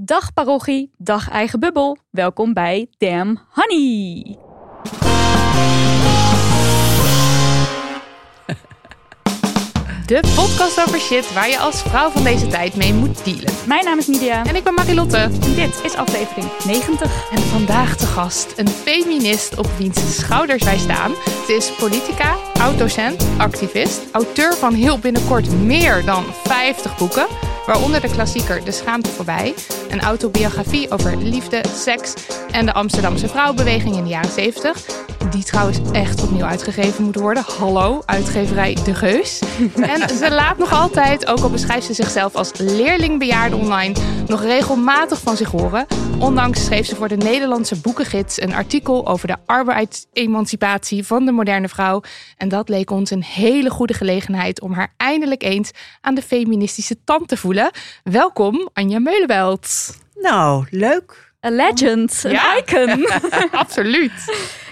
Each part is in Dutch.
Dag parochie, dag eigen bubbel. Welkom bij Damn Honey. De podcast over shit waar je als vrouw van deze tijd mee moet dealen. Mijn naam is Nidia En ik ben Marilotte. en dit is aflevering 90. En vandaag te gast een feminist op wiens schouders wij staan. Ze is politica, oud-docent, activist, auteur van heel binnenkort meer dan 50 boeken. Waaronder de klassieker De Schaamte Voorbij. Een autobiografie over liefde, seks en de Amsterdamse vrouwenbeweging in de jaren 70. Die trouwens echt opnieuw uitgegeven moet worden. Hallo, uitgeverij De Geus. En ze laat nog altijd, ook al beschrijft ze zichzelf als leerlingbejaarde online, nog regelmatig van zich horen. Ondanks schreef ze voor de Nederlandse boekengids een artikel over de arbeidsemancipatie van de moderne vrouw. En dat leek ons een hele goede gelegenheid om haar eindelijk eens aan de feministische tand te voelen. Welkom, Anja Meulenbelt. Nou, leuk. A legend, een Ja. icon. Absoluut.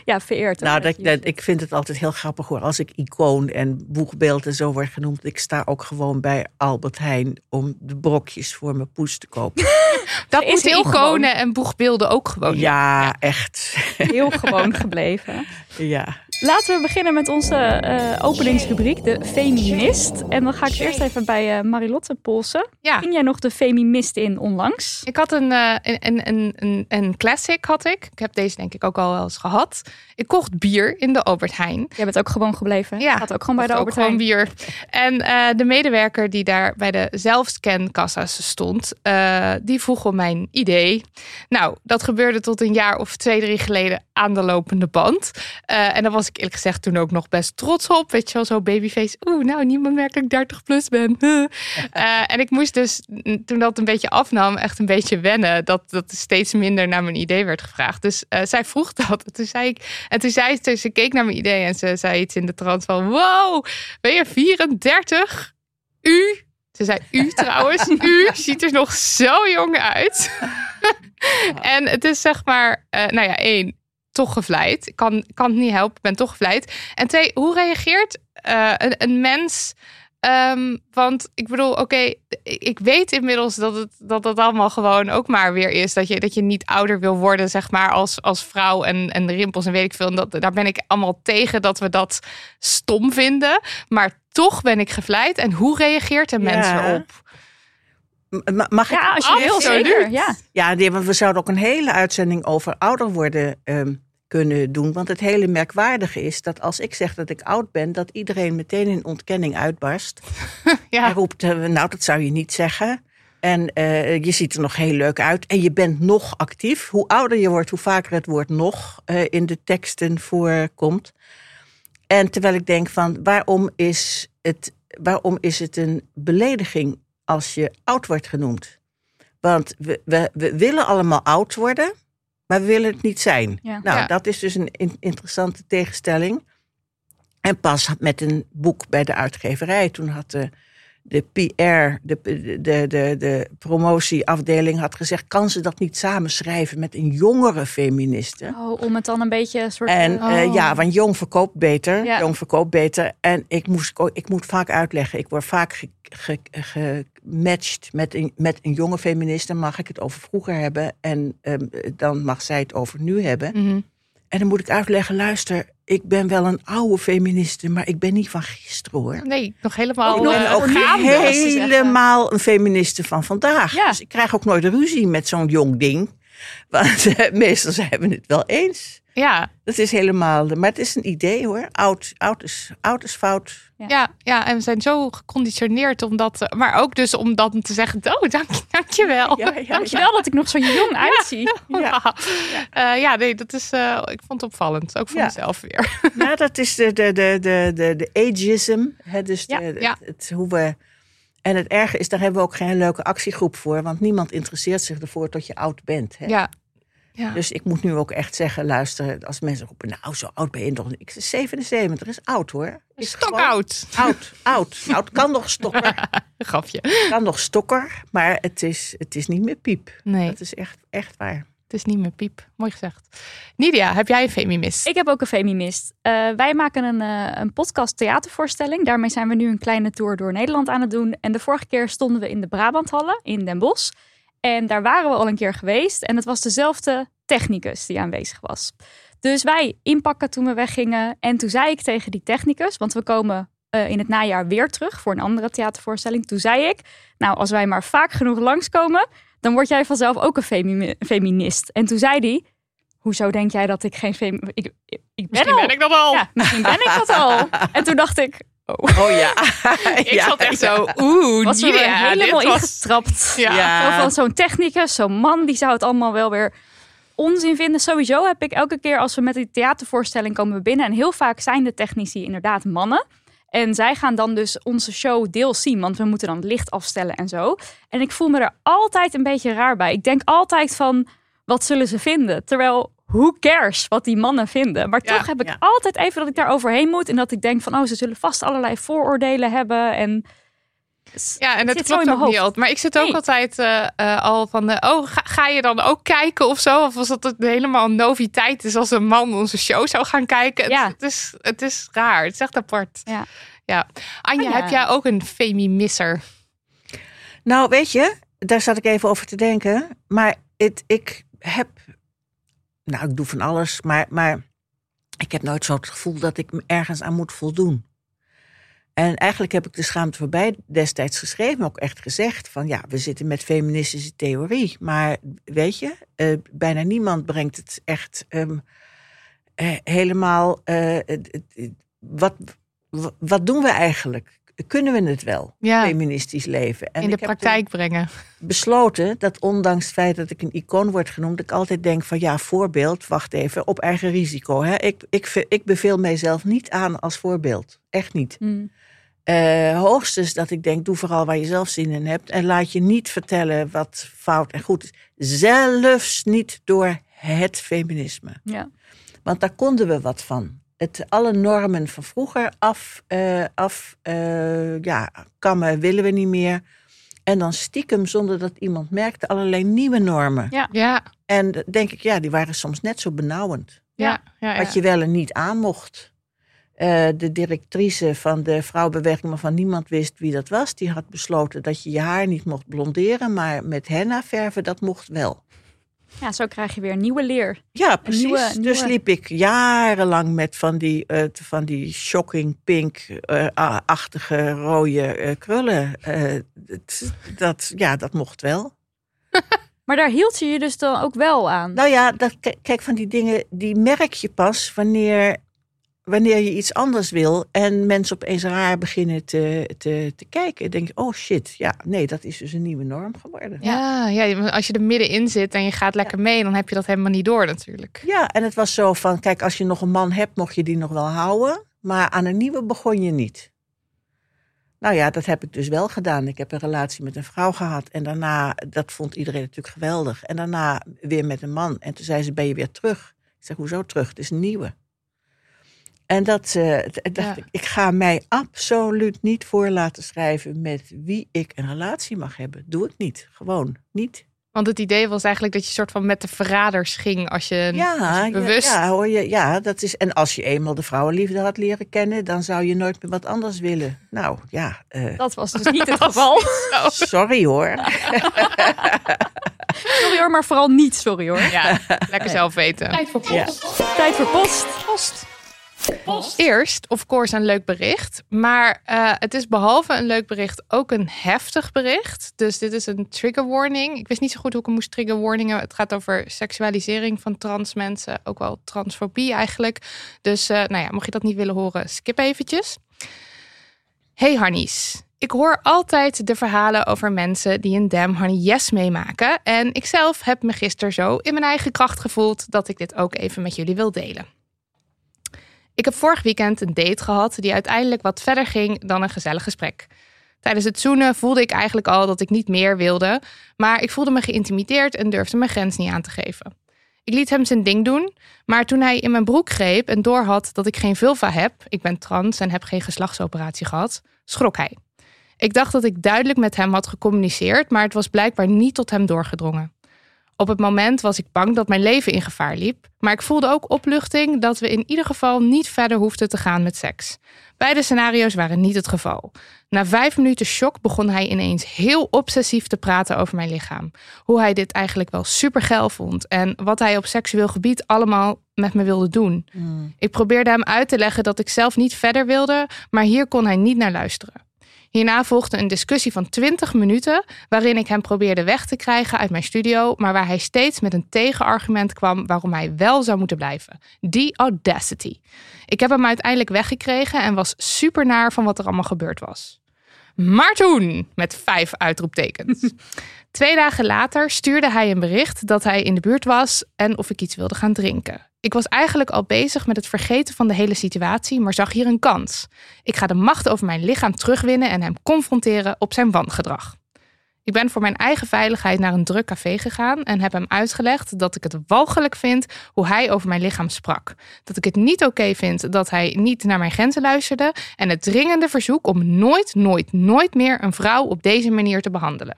ja, vereerd. Nou, dat, ik vind het altijd heel grappig hoor. Als ik icoon en boegbeeld en zo word genoemd. Ik sta ook gewoon bij Albert Heijn om de brokjes voor mijn poes te kopen. Dat is moeten heel gewoon. iconen en boegbeelden ook gewoon. Ja, echt. heel gewoon gebleven. ja. Laten we beginnen met onze eh, openingsrubriek, de feminist. En dan ga ik eerst even bij eh, Marilotte polsen. Ja. Ging jij nog de feminist in onlangs? Ik had een, eh, een, een, een, een, een classic, had ik. Ik heb deze denk ik ook al wel eens gehad. Ik kocht bier in de Albert Heijn. Jij bent ook gewoon gebleven. Ja, Gaat ook gewoon bij de Albert gewoon Heijn. bier. En de medewerker die daar bij de zelfscankassa's stond, die vroeg om mijn idee. Nou, dat gebeurde tot een jaar of twee, drie geleden aan de lopende band. En daar was ik eerlijk gezegd toen ook nog best trots op. Weet je wel, zo babyface. Oeh, nou, niemand merkt dat ik 30 plus ben. Eh, en ik moest dus, toen dat een beetje afnam, echt een beetje wennen. Dat, dat steeds minder naar mijn idee werd gevraagd. Dus eh, zij vroeg dat. En toen zei ik, en toen zei ze, ze keek naar mijn idee en ze zei iets in de trant van: Wow, ben je 34? U? Ze zei u trouwens. U ziet er nog zo jong uit. en het is zeg maar, eh, nou ja, één, toch gevleid. Ik kan, kan het niet helpen, ik ben toch gevleid. En twee, hoe reageert eh, een, een mens? Ehm, want ik bedoel, oké, ik weet inmiddels dat het, dat het allemaal gewoon ook maar weer is. Dat je, dat je niet ouder wil worden, zeg maar, als, als vrouw en, en de rimpels en weet ik veel. En dat, daar ben ik allemaal tegen dat we dat stom vinden. Maar toch ben ik gevleid. En hoe reageert een mens Ja. erop? Mag ik? Ja, als je Absoluut. zeker. Ja. Ja, nee, want we zouden ook een hele uitzending over ouder worden ehm, kunnen doen. Want het hele merkwaardige is dat als ik zeg dat ik oud ben, dat iedereen meteen in ontkenning uitbarst. Ja. Hij roept, eh, nou dat zou je niet zeggen. En eh, je ziet er nog heel leuk uit. En je bent nog actief. Hoe ouder je wordt, hoe vaker het woord nog eh, in de teksten voorkomt. En terwijl ik denk van, waarom is het, waarom is het een belediging als je oud wordt genoemd? Want we, we, we willen allemaal oud worden, maar we willen het niet zijn. Ja. Nou, Ja. dat is dus een in- interessante tegenstelling. En pas met een boek bij de uitgeverij. Toen had de, de PR, de, de, de, de, de promotieafdeling had gezegd... kan ze dat niet samen schrijven met een jongere feministe? Oh, om het dan een beetje een soort... En eh, eh, ja, want jong verkoopt beter. Ja. Jong verkoopt beter. En ik, moest, ook- ik moet vaak uitleggen. Ik word vaak ge- ge- gematcht met een, met een jonge feminist. Dan mag ik het over vroeger hebben. En ehm, dan mag zij het over nu hebben. Mhm. En dan moet ik uitleggen, luister, ik ben wel een oude feministe, maar ik ben niet van gisteren hoor. Nee, nog helemaal Ik ben eh, ook helemaal een feministe van vandaag. Ja. Dus ik krijg ook nooit ruzie met zo'n jong ding. Want eh, meestal zijn we het wel eens. Ja, Dat is helemaal, maar het is een idee hoor. Oud, oud, is, oud is fout. ja, ja, en we zijn zo geconditioneerd om dat, eh, maar ook dus om dan te zeggen, oh, dank, dankjewel. Ja, ja, Dankjewel dat ik nog zo jong uitzie. Ja. Eh, ja, nee, dat is, eh, ik vond het opvallend, ook voor Ja. mezelf weer. Ja, dat is de, de, de, de, de, de ageism. Hè, dus de, Ja, de- ja. Het, hoe we, en het erge is, daar hebben we ook geen leuke actiegroep voor. Want niemand interesseert zich ervoor tot je oud bent. Hè? Ja. Ja. Dus ik moet nu ook echt zeggen, luister, als mensen roepen, nou zo oud ben je nog niet. Ik zeg 77, is oud hoor. Is Stok gewoon oud. Oud, oud. Nou, het kan nog stokker. Grapje. Het kan nog stokker, maar het is, het is niet meer piep. Nee, Dat is echt, echt waar. het is niet meer piep. Mooi gezegd. Nidia, heb jij een feminist? Ik heb ook een feminist. Eh, wij maken een, eh, een podcast theatervoorstelling. Daarmee zijn we nu een kleine tour door Nederland aan het doen. En de vorige keer stonden we in de Brabanthallen in Den Bosch. En daar waren we al een keer geweest. En het was dezelfde technicus die aanwezig was. Dus wij inpakken toen we weggingen. En toen zei ik tegen die technicus, want we komen eh, in het najaar weer terug voor een andere theatervoorstelling. Toen zei ik, nou als wij maar vaak genoeg langskomen, dan word jij vanzelf ook een femi- feminist. En toen zei hij, hoezo denk jij dat ik geen fem... Ik, ik, ik ben Misschien al. ben ik dat al. Ja, misschien ben ik dat al. En toen dacht ik, oh, Oh ja. Ik Ja, zat echt zo, oeh, was er helemaal dit was... ingetrapt. Ja. Ja. Zo van zo'n technicus, zo'n man, die zou het allemaal wel weer onzin vinden. Sowieso heb ik elke keer als we met die theatervoorstelling komen binnen... en heel vaak zijn de technici inderdaad mannen... En zij gaan dan dus onze show deels zien, want we moeten dan het licht afstellen en zo. En ik voel me er altijd een beetje raar bij. Ik denk altijd van, wat zullen ze vinden? Terwijl, who cares wat die mannen vinden? Maar Ja, toch heb ik ja. altijd even dat ik daar overheen moet. En dat ik denk van, oh, ze zullen vast allerlei vooroordelen hebben. En Ja, en Het dat klopt ook niet altijd. Maar ik zit ook Nee. altijd eh, eh, al van, de, oh, ga, ga je dan ook kijken of zo? Of was dat het helemaal een noviteit is als een man onze show zou gaan kijken? Het- Ja. Het, is, het is raar, het is echt apart. Ja. ja. Anja, Anja. heb jij ook een femimisser? Nou, weet je, daar zat ik even over te denken. Maar het, ik heb. Nou, ik doe van alles, maar, maar ik heb nooit zo het gevoel dat ik ergens aan moet voldoen. En eigenlijk heb ik de schaamte voorbij destijds geschreven, ook echt gezegd: van ja, we zitten met feministische theorie. Maar weet je, eh, bijna niemand brengt het echt ehm, eh, helemaal. eh, wat, wat doen we eigenlijk? Kunnen we het wel? Ja, feministisch leven. En in de heb praktijk brengen. besloten dat ondanks het feit dat ik een icoon word genoemd, ik altijd denk van ja, voorbeeld, wacht even, op eigen risico. Hè? Ik, ik, ik beveel mijzelf niet aan als voorbeeld. Echt niet. Eh, hoogstens dat ik denk, doe vooral waar je zelf zin in hebt. En laat je niet vertellen wat fout en goed is. Zelfs niet door het feminisme. ja. Want daar konden we wat van. Het, alle normen van vroeger af, eh, af eh, ja, kammen willen we niet meer. En dan stiekem, zonder dat iemand merkte, allerlei nieuwe normen. Ja. Ja, En dan denk ik, ja, die waren soms net zo benauwend. ja, ja. ja. Wat je wel en niet aan mocht. Eh, de directrice van de vrouwenbeweging, waarvan niemand wist wie dat was, die had besloten dat je je haar niet mocht blonderen, maar met henna verven, dat mocht wel. Ja, zo krijg je weer nieuwe leer. Ja, precies. nieuwe- Dus liep ik jarenlang met van die, eh, van die shocking pink-achtige rode eh, krullen. Eh, het- dat, ja, dat mocht wel. Maar daar hield je je dus dan ook wel aan. Nou ja, dat, kijk, van die dingen, die merk je pas wanneer, wanneer je iets anders wil. En mensen opeens raar beginnen te, te, te kijken. Denk je, oh shit, ja, nee, dat is dus een nieuwe norm geworden. Ja, ja, als je er middenin zit en je gaat lekker mee, dan heb je dat helemaal niet door natuurlijk. Ja, en het was zo van, kijk, als je nog een man hebt, mocht je die nog wel houden. Maar aan een nieuwe begon je niet. Nou ja, dat heb ik dus wel gedaan. Ik heb een relatie met een vrouw gehad. En daarna, dat vond iedereen natuurlijk geweldig. En daarna weer met een man. En toen zei ze, ben je weer terug? Ik zeg, hoezo terug? Het is een nieuwe. En dat, eh, dacht Ja. ik, ik ga mij absoluut niet voor laten schrijven met wie ik een relatie mag hebben. Doe ik niet. Gewoon niet. Want het idee was eigenlijk dat je soort van met de verraders ging als je Ja, als je bewust. ja, ja, hoor je, ja, dat is. En als je eenmaal de vrouwenliefde had leren kennen, dan zou je nooit meer wat anders willen. Nou ja, eh, Dat was dus niet het geval. sorry hoor. Sorry hoor, maar vooral niet sorry hoor. Ja, lekker zelf weten. Ja. Tijd voor post. Post. Eerst, of course, een leuk bericht. Maar eh, het is behalve een leuk bericht ook een heftig bericht. Dus dit is een trigger warning. Ik wist niet zo goed hoe ik hem moest trigger warningen. Het gaat over seksualisering van trans mensen. Ook wel transfobie eigenlijk. Dus uh, nou ja, mocht je dat niet willen horen, skip eventjes. Hey Hannies. Ik hoor altijd de verhalen over mensen die een damn honey yes meemaken. En ik zelf heb me gisteren zo in mijn eigen kracht gevoeld dat ik dit ook even met jullie wil delen. Ik heb vorig weekend een date gehad die uiteindelijk wat verder ging dan een gezellig gesprek. Tijdens het zoenen voelde ik eigenlijk al dat ik niet meer wilde, maar ik voelde me geïntimideerd en durfde mijn grens niet aan te geven. Ik liet hem zijn ding doen, maar toen hij in mijn broek greep en doorhad dat ik geen vulva heb, ik ben trans en heb geen geslachtsoperatie gehad, schrok hij. Ik dacht dat ik duidelijk met hem had gecommuniceerd, maar het was blijkbaar niet tot hem doorgedrongen. Op het moment was ik bang dat mijn leven in gevaar liep, maar ik voelde ook opluchting dat we in ieder geval niet verder hoefden te gaan met seks. Beide scenario's waren niet het geval. Na vijf minuten shock begon hij ineens heel obsessief te praten over mijn lichaam. Hoe hij dit eigenlijk wel super geil vond en wat hij op seksueel gebied allemaal met me wilde doen. Ik probeerde hem uit te leggen dat ik zelf niet verder wilde, maar hier kon hij niet naar luisteren. Hierna volgde een discussie van 20 minuten, waarin ik hem probeerde weg te krijgen uit mijn studio, maar waar hij steeds met een tegenargument kwam waarom hij wel zou moeten blijven. Die audacity. Ik heb hem uiteindelijk weggekregen en was super naar van wat er allemaal gebeurd was. Maar toen, met vijf uitroeptekens. Twee dagen later stuurde hij een bericht dat hij in de buurt was en of ik iets wilde gaan drinken. Ik was eigenlijk al bezig met het vergeten van de hele situatie, maar zag hier een kans. Ik ga de macht over mijn lichaam terugwinnen en hem confronteren op zijn wangedrag. Ik ben voor mijn eigen veiligheid naar een druk café gegaan en heb hem uitgelegd dat ik het walgelijk vind hoe hij over mijn lichaam sprak. Dat ik het niet oké vind dat hij niet naar mijn grenzen luisterde en het dringende verzoek om nooit, nooit, nooit meer een vrouw op deze manier te behandelen.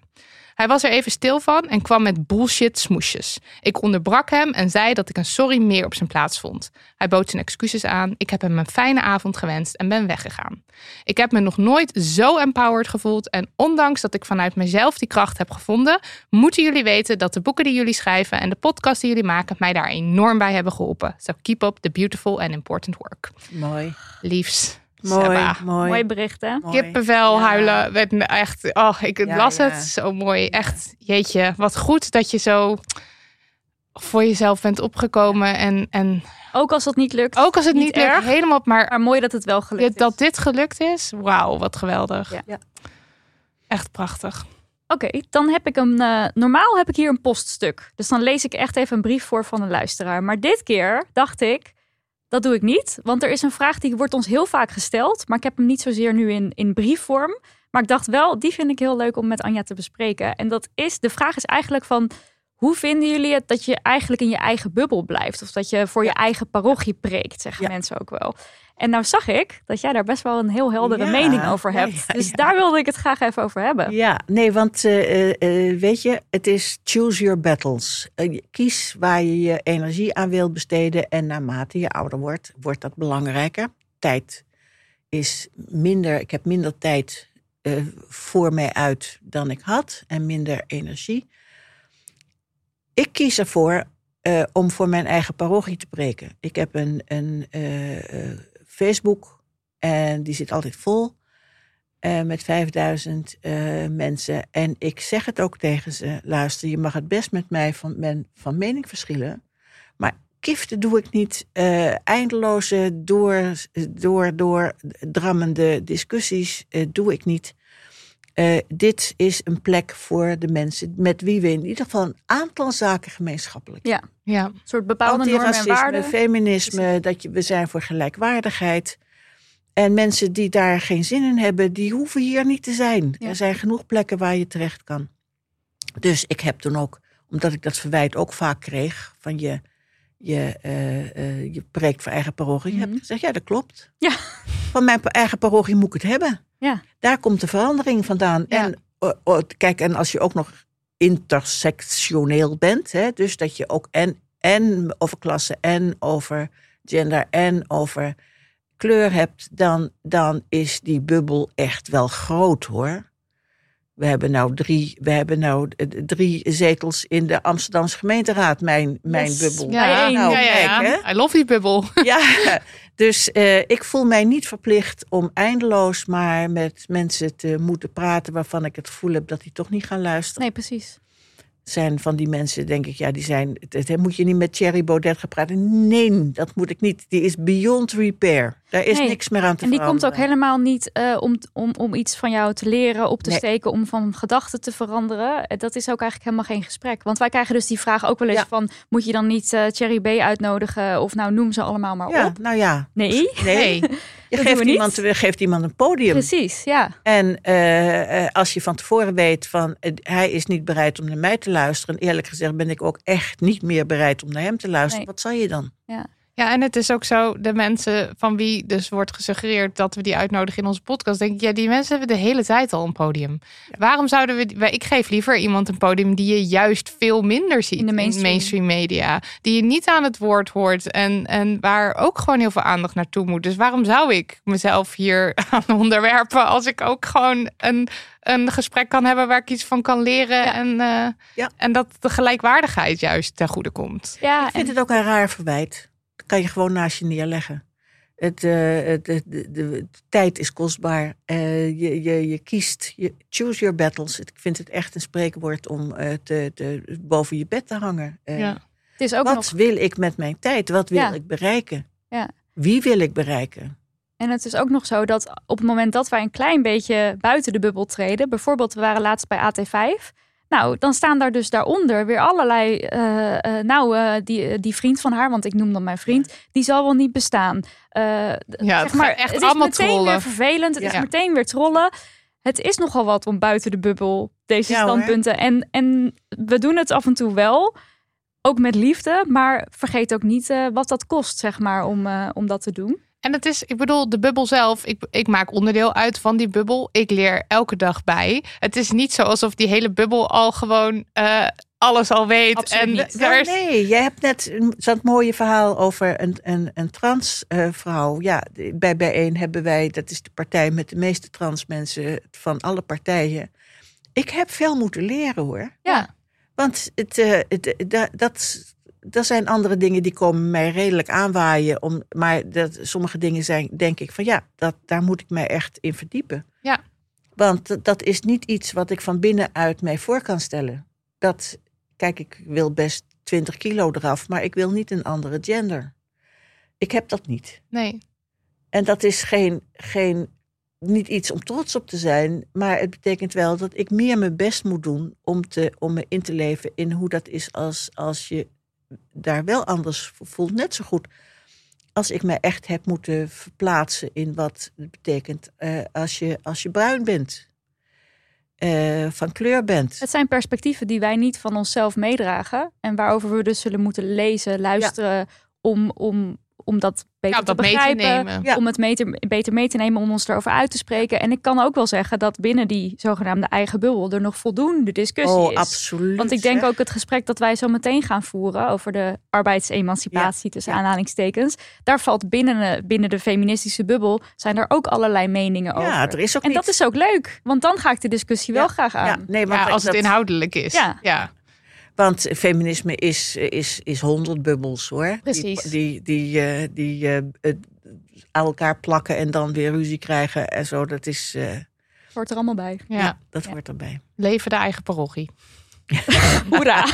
Hij was er even stil van en kwam met bullshit smoesjes. Ik onderbrak hem en zei dat ik een sorry meer op zijn plaats vond. Hij bood zijn excuses aan. Ik heb hem een fijne avond gewenst en ben weggegaan. Ik heb me nog nooit zo empowered gevoeld en ondanks dat ik vanuit mezelf die kracht heb gevonden, moeten jullie weten dat de boeken die jullie schrijven en de podcast die jullie maken mij daar enorm bij hebben geholpen. So keep up the beautiful and important work. Mooi. Liefs. Mooi, Seba. mooi. Mooi bericht, hè? Mooi. Kippenvel Ja. huilen. Werd me echt, oh, ik Ja, las ja. het zo mooi. Echt, jeetje, wat goed dat je zo voor jezelf bent opgekomen. En, en Ook als dat niet lukt. ook als het niet, lukt, erg, helemaal, maar maar mooi dat het wel gelukt is. dat dit gelukt is. Wauw, wat geweldig. Ja. Ja. Echt prachtig. Oké, dan heb ik een. eh, normaal heb ik hier een poststuk. Dus dan lees ik echt even een brief voor van een luisteraar. Maar dit keer dacht ik. Dat doe ik niet. Want er is een vraag die wordt ons heel vaak gesteld. Maar ik heb hem niet zozeer nu in, in briefvorm. Maar ik dacht wel, die vind ik heel leuk om met Anja te bespreken. En dat is, de vraag is eigenlijk van. Hoe vinden jullie het dat je eigenlijk in je eigen bubbel blijft? Of dat je voor je eigen parochie preekt, zeggen Ja. mensen ook wel. En nou zag ik dat jij daar best wel een heel heldere Ja, mening over hebt. ja, dus daar wilde ik het graag even over hebben. Ja, nee, want eh, eh, eh, weet je, het is choose your battles. Kies waar je je energie aan wilt besteden. En naarmate je ouder wordt, wordt dat belangrijker. Tijd is minder, ik heb minder tijd voor mij uit dan ik had. En minder energie. Ik kies ervoor eh, om voor mijn eigen parochie te preken. Ik heb een, een eh, eh, Facebook en die zit altijd vol. met 5000 eh, mensen. En ik zeg het ook tegen ze: luister, je mag het best met mij van, men, van mening verschillen. Maar kiften doe ik niet. eindeloze, door, door, door drammende discussies doe ik niet. Eh, dit is een plek voor de mensen met wie we in ieder geval een aantal zaken gemeenschappelijk Ja. Ja. Een soort bepaalde normen en Antiracisme, waarden. feminisme, dat je, we zijn voor gelijkwaardigheid. En mensen die daar geen zin in hebben, die hoeven hier niet te zijn. Ja. Er zijn genoeg plekken waar je terecht kan. Dus ik heb toen ook, omdat ik dat verwijt ook vaak kreeg van je, je, eh, eh, je preekt voor eigen parochie, heb Mhm. ik gezegd, ja dat klopt. Ja. Van mijn eigen parochie moet ik het hebben. Ja. Daar komt de verandering vandaan. Ja. En oh, oh, kijk, en als je ook nog intersectioneel bent, hè, dus dat je ook en, en over klasse en over gender en over kleur hebt, dan, dan is die bubbel echt wel groot hoor. We hebben nou drie, we hebben nou eh, drie zetels in de Amsterdamse gemeenteraad, mijn, mijn Yes. bubbel. Ja, Nou, ja, ja, kijk, ja. hè? I love die bubbel. Ja, dus eh, ik voel mij niet verplicht om eindeloos maar met mensen te moeten praten waarvan ik het gevoel heb dat die toch niet gaan luisteren. Nee, precies. Zijn van die mensen, denk ik, ja, die zijn. Het, het- moet je niet met Thierry Baudet gaan praten? Nee, dat moet ik niet. Die is beyond repair. Daar is Nee. niks meer aan te En die komt ook helemaal niet eh, om, om, om iets van jou te leren, op te Nee. steken, om van gedachten te veranderen. Eh, Dat is ook eigenlijk helemaal geen gesprek. Want wij krijgen dus die vraag ook wel eens Ja. van... moet je dan niet eh Cherry B uitnodigen of nou noem ze allemaal maar Ja, op? nou ja. Nee, Nee, Nee. Je geeft iemand, geeft iemand een podium. precies, ja. En eh, eh, als je van tevoren weet van eh, hij is niet bereid om naar mij te luisteren. En eerlijk gezegd ben ik ook echt niet meer bereid om naar hem te luisteren. Nee. Wat zal je dan? Ja, en het is ook zo, de mensen van wie dus wordt gesuggereerd dat we die uitnodigen in onze podcast, denk ik, ja, die mensen hebben de hele tijd al een podium. Waarom zouden we, ik geef liever iemand een podium die je juist veel minder ziet In de mainstream. media, die je niet aan het woord hoort en, en waar ook gewoon heel veel aandacht naartoe moet. Dus waarom zou ik mezelf hier aan onderwerpen als ik ook gewoon een, een gesprek kan hebben waar ik iets van kan leren en, eh, Ja. en dat de gelijkwaardigheid juist ten goede komt. ja Ik vind en, het ook een raar verwijt. Kan je gewoon naast je neerleggen. Het, het, de, de, de tijd is kostbaar. Eh, je, je, je kiest, je choose your battles. Ik vind het echt een spreekwoord om eh, te, te, boven je bed te hangen. Ja. het is ook wat nog... wil ik met mijn tijd? Wat wil Ja. ik bereiken? Ja. Wie wil ik bereiken? En het is ook nog zo dat op het moment dat wij een klein beetje buiten de bubbel treden, bijvoorbeeld we waren laatst bij AT5, nou, dan staan daar dus daaronder weer allerlei, eh, eh, nou, eh, die, die vriend van haar, want ik noem dan mijn vriend, die zal wel niet bestaan. Ja, zeg het maar, echt het is allemaal meteen trollen. weer vervelend, het is meteen weer trollen. Het is nogal wat om buiten de bubbel deze Ja, hoor. standpunten. En, en we doen het af en toe wel, ook met liefde, maar vergeet ook niet wat dat kost, zeg maar, om, om dat te doen. En het is, ik bedoel, de bubbel zelf. Ik, ik maak onderdeel uit van die bubbel. Ik leer elke dag bij. Het is niet zo alsof die hele bubbel al gewoon eh, alles al weet. Absoluut en daar Nou, is, nee, jij hebt net een- zo'n mooie verhaal over een, een, een trans eh, vrouw. Ja, bij Bijeen hebben wij, dat is de partij met de meeste trans mensen van alle partijen. Ik heb veel moeten leren hoor. Ja. Want het, eh, het, dat, dat zijn andere dingen die komen mij redelijk aanwaaien. Om, maar dat, sommige dingen zijn, denk ik van ja, dat, daar moet ik mij echt in verdiepen. Ja. Want dat- dat is niet iets wat ik van binnenuit mij voor kan stellen. Dat, kijk, ik wil best 20 kilo eraf, maar ik wil niet een andere gender. Ik heb dat niet. nee. En dat is geen, geen, niet iets om trots op te zijn, maar het betekent wel dat ik meer mijn best moet doen om, te, om me in te leven in hoe dat is als, als je daar wel anders voelt. Net zo goed als ik me echt heb moeten verplaatsen in wat het betekent eh, als, je, als je bruin bent, eh, van kleur bent. Het zijn perspectieven die wij niet van onszelf meedragen. En waarover we dus zullen moeten lezen, luisteren. Om, om, om dat beter Ja, te dat mee te begrijpen. Om het mee te- beter mee te nemen, om ons erover uit te spreken. En ik kan ook wel zeggen dat binnen die zogenaamde eigen bubbel er nog voldoende discussie oh, is. absoluut. Want ik denk zeg. ook het gesprek dat wij zo meteen gaan voeren over de arbeidsemancipatie tussen ja. aanhalingstekens. Daar valt binnen, eh, binnen de feministische bubbel zijn er ook allerlei meningen over. Ja, er is ook en niet... dat is ook leuk, want dan ga ik de discussie wel graag aan. ja, nee, want Ja, als het dat- inhoudelijk is. Ja. Want feminisme is, is, is honderd bubbels hoor. Precies. Die, die, die, eh, die eh, eh, aan elkaar plakken en dan weer ruzie krijgen en zo. Dat, is, eh, Hoort er allemaal bij. Ja. dat Ja. hoort erbij. Leven de eigen parochie. Hoera!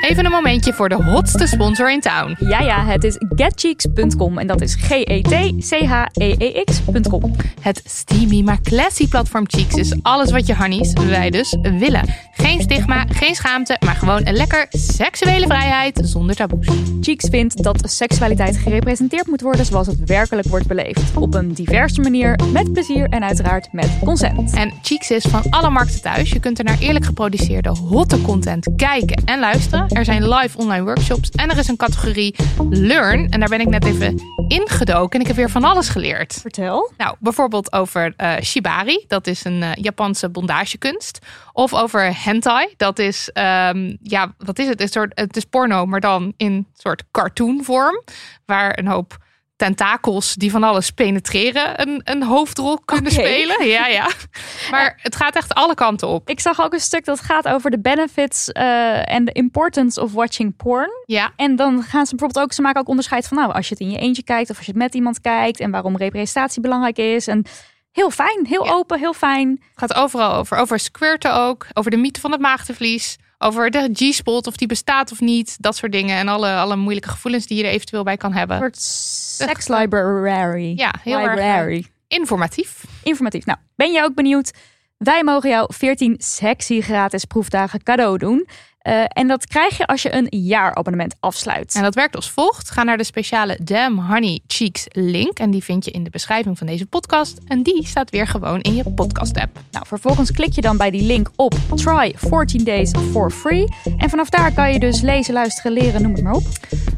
Even een momentje voor de hotste sponsor in town. Ja, ja, het is getcheeks.com en dat is G-E-T-C-H-E-E-X.com. Het steamy maar classy platform Cheeks is alles wat je hannies, wij dus, willen. Geen stigma, geen schaamte, maar gewoon een lekker seksuele vrijheid zonder taboes. Cheeks vindt dat seksualiteit gerepresenteerd moet worden zoals het werkelijk wordt beleefd. Op een diverse manier, met plezier en uiteraard met consent. En Cheeks is van alle markten thuis. Je kunt er naar eerlijk geproduceerde hotte content kijken en luisteren. Er zijn live online workshops en er is een categorie Learn. En daar ben ik net even ingedoken en ik heb weer van alles geleerd. Vertel. Nou, bijvoorbeeld over eh, shibari, dat is een eh, Japanse bondagekunst. Of over hentai, dat is, ehm, ja, wat is het? Een soort, het is porno, maar dan in een soort cartoonvorm. Waar een hoop tentakels die van alles penetreren een, een hoofdrol kunnen spelen. Ja, ja. Maar het gaat echt alle kanten op. Ik zag ook een stuk dat gaat over de benefits eh, en de importance of watching porn. Ja, En dan gaan ze bijvoorbeeld ook, ze maken ook onderscheid van, nou, als je het in je eentje kijkt of als je het met iemand kijkt en waarom representatie belangrijk is. En heel fijn, heel Ja. open, heel fijn. het gaat overal over. Over squirten ook. Over de mythe van het maagdenvlies. Over de G-spot, of die bestaat of niet. Dat soort dingen. En alle, alle moeilijke gevoelens die je er eventueel bij kan Een hebben. soort sex library. Ja, heel erg library. eh, informatief. informatief. Nou, ben je ook benieuwd? Wij mogen jou 14 sexy gratis proefdagen cadeau doen. Eh, en dat krijg je als je een jaarabonnement afsluit. En dat werkt als volgt. Ga naar de speciale Damn Honey Cheeks link. En die vind je in de beschrijving van deze podcast. En die staat weer gewoon in je podcast app. Nou, vervolgens klik je dan bij die link op Try 14 Days for Free. En vanaf daar kan je dus lezen, luisteren, leren, noem het maar op.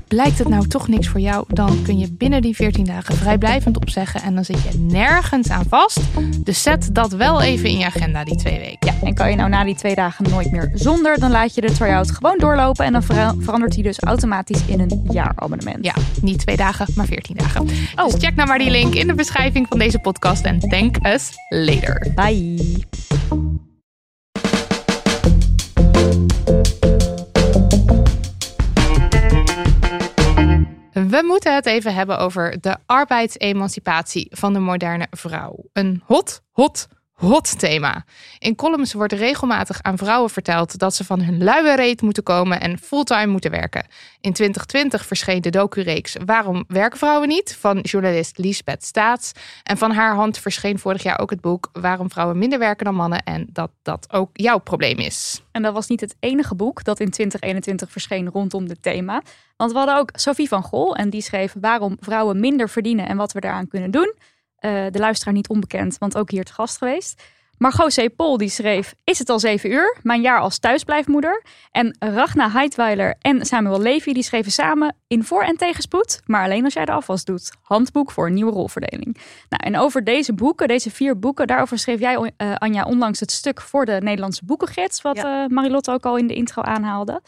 Blijkt het nou toch niks voor jou? Dan kun je binnen die 14 dagen vrijblijvend opzeggen. En dan zit je nergens aan vast. Dus zet dat wel even in je agenda die twee weken. Ja, en kan je nou na die twee dagen nooit meer zonder, dan laat je de try-out gewoon doorlopen. En dan vera- verandert die dus automatisch in een jaarabonnement. Ja, niet twee dagen, maar 14 dagen. Oh. Dus check nou maar die link in de beschrijving van deze podcast. En thank us later. Bye. We moeten het even hebben over de arbeidsemancipatie van de moderne vrouw. Een hot, hot, hot thema. In columns wordt regelmatig aan vrouwen verteld dat ze van hun luie reet moeten komen en fulltime moeten werken. In 2020 verscheen de docureeks Waarom werken vrouwen niet? van journalist Lisbeth Staats. En van haar hand verscheen vorig jaar ook het boek Waarom vrouwen minder werken dan mannen en dat dat ook jouw probleem is. En dat was niet het enige boek dat in 2021 verscheen rondom dit thema. Want we hadden ook Sophie van Gol en die schreef waarom vrouwen minder verdienen en wat we daaraan kunnen doen. Eh, de luisteraar niet onbekend, want ook hier te gast geweest. Margot C. Pol die schreef Is het al zeven uur? Mijn jaar als thuisblijfmoeder. En Ragna Heidweiler en Samuel Levy die schreven samen In voor- en tegenspoed, maar alleen als jij de afwas doet. Handboek voor een nieuwe rolverdeling. Nou, en over deze boeken, deze vier boeken, daarover schreef jij, eh, Anja, onlangs het stuk voor de Nederlandse boekengids, wat eh Marilotte ook al in de intro aanhaalde.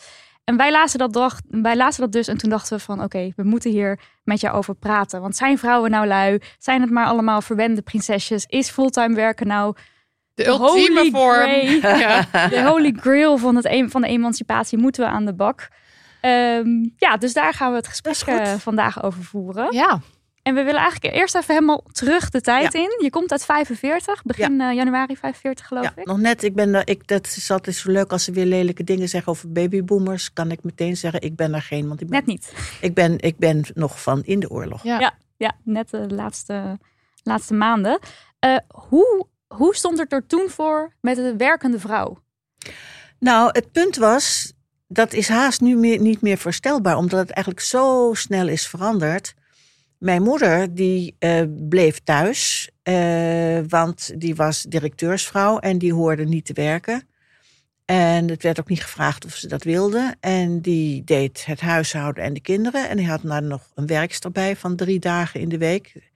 En wij lazen, dat dacht, wij lazen dat dus en toen dachten we van oké, we moeten hier met jou over praten. Want zijn vrouwen nou lui? Zijn het maar allemaal verwende prinsesjes? Is fulltime werken nou De ultieme vorm. Ja. de holy grail van, het, em- van de emancipatie? Moeten we aan de bak? Ehm, ja, dus daar gaan we het gesprek eh, vandaag over voeren. ja. En we willen eigenlijk eerst even helemaal terug de tijd in. Je komt uit 45, begin eh, januari 45 geloof Ja, ik. nog net. Ik ben er, ik, dat is altijd zo leuk als ze weer lelijke dingen zeggen over babyboomers. Kan ik meteen zeggen, ik ben er geen. Want ik ben, Net niet. ik ben, ik ben nog van in de oorlog. Ja. Ja, net de laatste, laatste maanden. Eh, hoe, hoe stond het er toen voor met de werkende vrouw? Nou, het punt was, dat is haast nu meer, niet meer voorstelbaar, omdat het eigenlijk zo snel is veranderd. Mijn moeder, die eh, bleef thuis, eh, want die was directeursvrouw en die hoorde niet te werken. En het werd ook niet gevraagd of ze dat wilde. En die deed het huishouden en de kinderen. En die had daar nog een werkster bij van drie dagen in de week.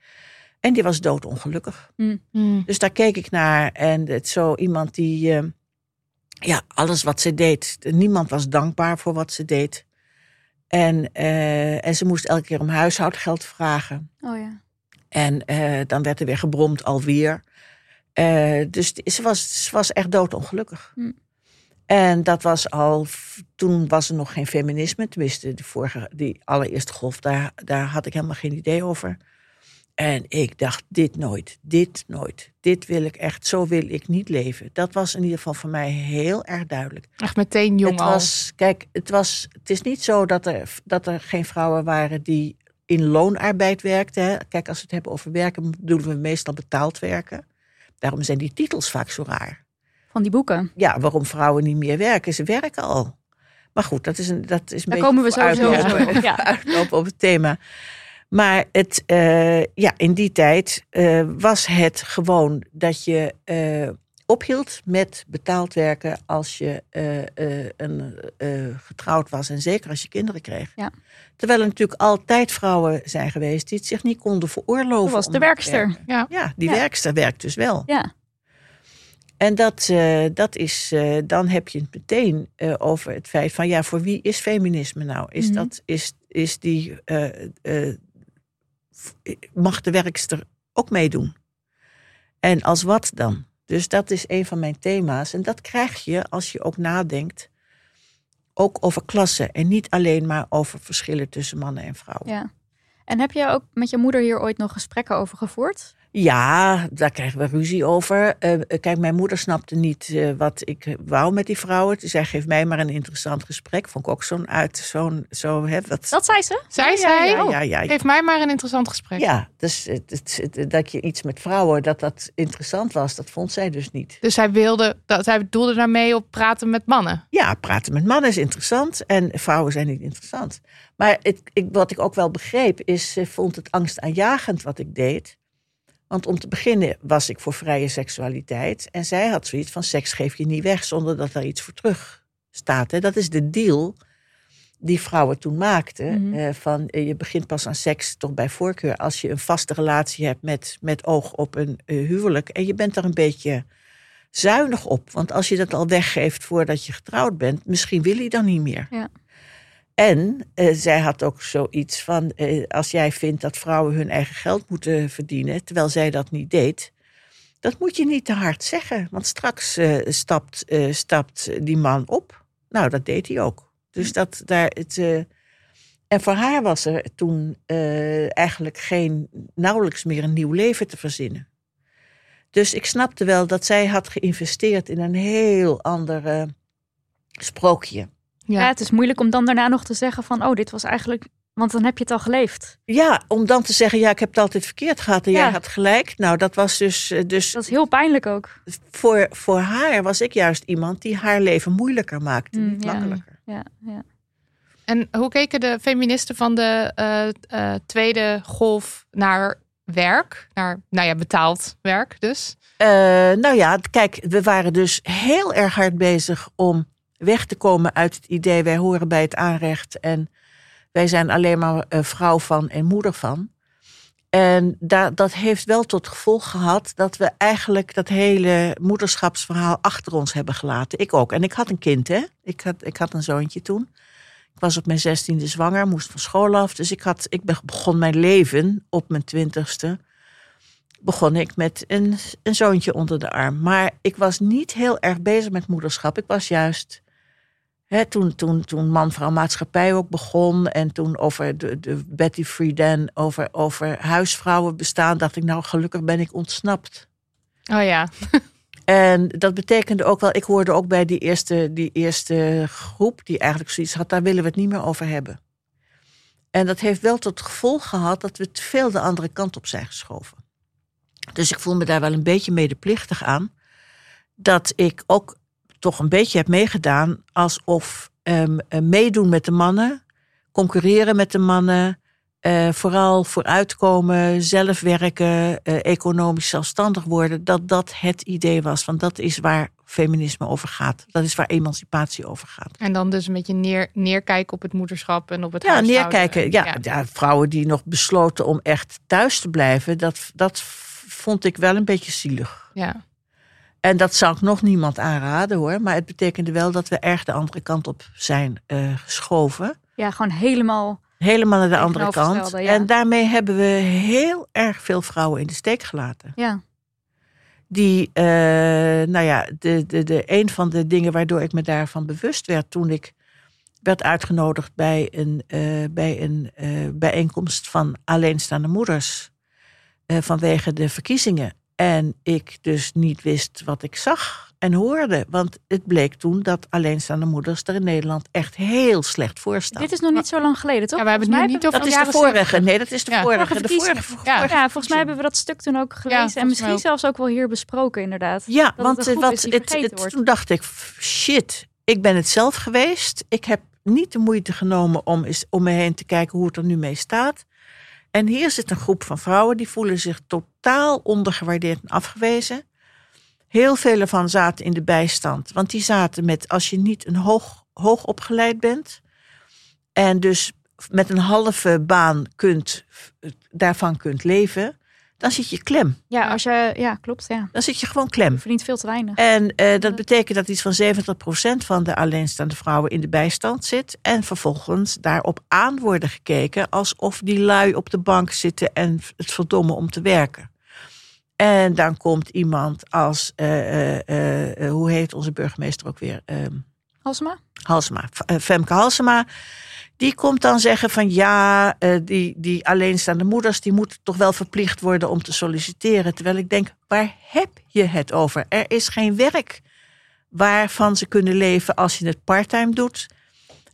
En die was doodongelukkig. Mm. Dus daar keek ik naar. En het zo iemand die. eh, ja, alles wat ze deed. Niemand was dankbaar voor wat ze deed. En, eh, en ze moest elke keer om huishoudgeld vragen. Oh ja. En eh, dan werd er weer gebromd alweer. Eh, dus ze was, ze was echt doodongelukkig. Hm. En dat was al, toen was er nog geen feminisme. Tenminste, de vorige, die allereerste golf, daar, daar had ik helemaal geen idee over. En ik dacht, dit nooit, dit nooit. Dit wil ik echt, zo wil ik niet leven. Dat was in ieder geval voor mij heel erg duidelijk. Echt meteen jong Het al. was, kijk, het, was, het is niet zo dat er, dat er geen vrouwen waren die in loonarbeid werkten. Hè. Kijk, als we het hebben over werken, bedoelen we meestal betaald werken. Daarom zijn die titels vaak zo raar. Van die boeken. Ja, waarom vrouwen niet meer werken? Ze werken al. Maar goed, dat is een, dat is een Daar beetje komen we sowieso uitlopen, ja. uitlopen op het thema. Maar het, eh, ja, in die tijd eh, was het gewoon dat je eh, ophield met betaald werken als je een, getrouwd was en zeker als je kinderen kreeg. Ja. Terwijl er natuurlijk altijd vrouwen zijn geweest die het zich niet konden veroorloven. Dat was de te werkster. Ja. Ja, die Ja. werkster werkt dus wel. Ja. En dat, dat is, dan heb je het meteen over het feit van ja, voor wie is feminisme nou? Is, Mhm. dat, is, is die mag de werkster ook meedoen. En als wat dan? Dus dat is een van mijn thema's. En dat krijg je als je ook nadenkt, ook over klassen. En niet alleen maar over verschillen tussen mannen en vrouwen. Ja. En heb je ook met je moeder hier ooit nog gesprekken over gevoerd? Ja, daar krijgen we ruzie over. Uh, kijk, mijn moeder snapte niet uh, wat ik wou met die vrouwen. Zij zei, geef mij maar een interessant gesprek. Vond ik ook zo'n uit, zo'n, zo, hè, wat... Dat zei ze? Zij zei, ja, ja, ja, geef mij maar een interessant gesprek. Ja, dus het, het, het, dat je iets met vrouwen, dat dat interessant was, dat vond zij dus niet. Dus zij wilde, dat, zij doelde daarmee op praten met mannen? Ja, praten met mannen is interessant en vrouwen zijn niet interessant. Maar het, ik, wat ik ook wel begreep is, ze vond het angstaanjagend wat ik deed. Want om te beginnen was ik voor vrije seksualiteit. En zij had zoiets van seks geef je niet weg zonder dat er iets voor terug staat. Hè. Dat is de deal die vrouwen toen maakten. Mhm. eh, van eh, je begint pas aan seks toch bij voorkeur als je een vaste relatie hebt met, met oog op een eh, huwelijk. En je bent er een beetje zuinig op. Want als je dat al weggeeft voordat je getrouwd bent, misschien wil hij dan niet meer. Ja. En eh, zij had ook zoiets van: eh, als jij vindt dat vrouwen hun eigen geld moeten verdienen, terwijl zij dat niet deed, dat moet je niet te hard zeggen. Want straks eh, stapt, stapt die man op. Nou, dat deed hij ook. Dus dat daar het. en voor haar was er toen eigenlijk geen, nauwelijks meer een nieuw leven te verzinnen. Dus ik snapte wel dat zij had geïnvesteerd in een heel ander sprookje. Ja. het is moeilijk om dan daarna nog te zeggen van, oh, dit was eigenlijk, want dan heb je het al geleefd. Ja, om dan te zeggen, ja, ik heb het altijd verkeerd gehad en Ja. jij had gelijk. Nou, dat was dus, eh, dus Dat is heel pijnlijk ook. voor, voor haar was ik juist iemand die haar leven moeilijker maakte, Mm, niet ja. makkelijker. Ja, ja. En hoe keken de feministen van de eh, eh, tweede golf naar werk? Naar, nou ja, betaald werk dus. Eh, nou ja, kijk, we waren dus heel erg hard bezig om weg te komen uit het idee, wij horen bij het aanrecht en wij zijn alleen maar eh, vrouw van en moeder van. En da dat heeft wel tot gevolg gehad dat we eigenlijk dat hele moederschapsverhaal achter ons hebben gelaten. Ik ook. En ik had een kind, hè? Ik had, ik had een zoontje toen. Ik was op mijn zestiende zwanger, moest van school af. Dus ik, had, ik be- begon mijn leven op mijn twintigste. Begon ik met een, een zoontje onder de arm. Maar ik was niet heel erg bezig met moederschap. Ik was juist. Toen, toen, toen man-vrouw maatschappij ook begon. En toen over de, de Betty Friedan, over, over huisvrouwen bestaan. dacht ik, nou, gelukkig ben ik ontsnapt. Oh ja. En dat betekende ook wel, ik hoorde ook bij die eerste, die eerste groep, die eigenlijk zoiets had, daar willen we het niet meer over hebben. En dat heeft wel tot gevolg gehad dat we te veel de andere kant op zijn geschoven. Dus ik voel me daar wel een beetje medeplichtig aan. Dat ik ook toch een beetje heb meegedaan alsof ehm, eh, meedoen met de mannen, concurreren met de mannen, eh, vooral vooruitkomen, zelf werken, eh, economisch zelfstandig worden, dat dat het idee was. Want dat is waar feminisme over gaat. Dat is waar emancipatie over gaat. En dan dus een beetje neer, neerkijken op het moederschap en op het Ja, neerkijken. Ja, ja. vrouwen die nog besloten om echt thuis te blijven, dat, dat vond ik wel een beetje zielig. ja. En dat zou ik nog niemand aanraden hoor. Maar het betekende wel dat we erg de andere kant op zijn eh, geschoven. ja, gewoon helemaal. Helemaal naar de andere kant. Ja. En daarmee hebben we heel erg veel vrouwen in de steek gelaten. Ja, Die, eh, nou ja, de, de, de, een van de dingen waardoor ik me daarvan bewust werd toen ik werd uitgenodigd bij een, eh, bij een bijeenkomst van alleenstaande moeders vanwege de verkiezingen. En ik dus niet wist wat ik zag en hoorde. Want het bleek toen dat alleenstaande moeders er in Nederland echt heel slecht voor staan. dit is nog niet zo lang geleden, toch? Ja, we hebben het nu niet over dat is de vorige. Nee, dat is de Ja. vorige. Vorige De vorige. Ja. vorige Ja, volgens mij hebben we dat stuk toen ook gelezen. en misschien ook. zelfs ook wel hier besproken, inderdaad. Ja, want eh, wat, het, toen dacht ik, shit, ik ben het zelf geweest. Ik heb niet de moeite genomen om eens om me heen te kijken hoe het er nu mee staat. En hier zit een groep van vrouwen die voelen zich totaal ondergewaardeerd en afgewezen. Heel veel ervan zaten in de bijstand. Want die zaten met, als je niet een hoog, hoog opgeleid bent. En dus met een halve baan kunt, daarvan kunt leven. Dan zit je klem. Ja, als je, ja, klopt. Ja. Dan zit je gewoon klem. Je verdient veel te weinig. En eh, dat betekent dat iets van 70% van de alleenstaande vrouwen in de bijstand zit. En vervolgens daarop aan worden gekeken alsof die lui op de bank zitten en het verdomme om te werken. En dan komt iemand als, eh, eh, eh, hoe heet onze burgemeester ook weer? Ehm, Halsema? Halsema, Femke Halsema. Die komt dan zeggen van ja, eh, die, die alleenstaande moeders die moeten toch wel verplicht worden om te solliciteren. Terwijl ik denk, waar heb je het over? Er is geen werk waarvan ze kunnen leven als je het parttime doet.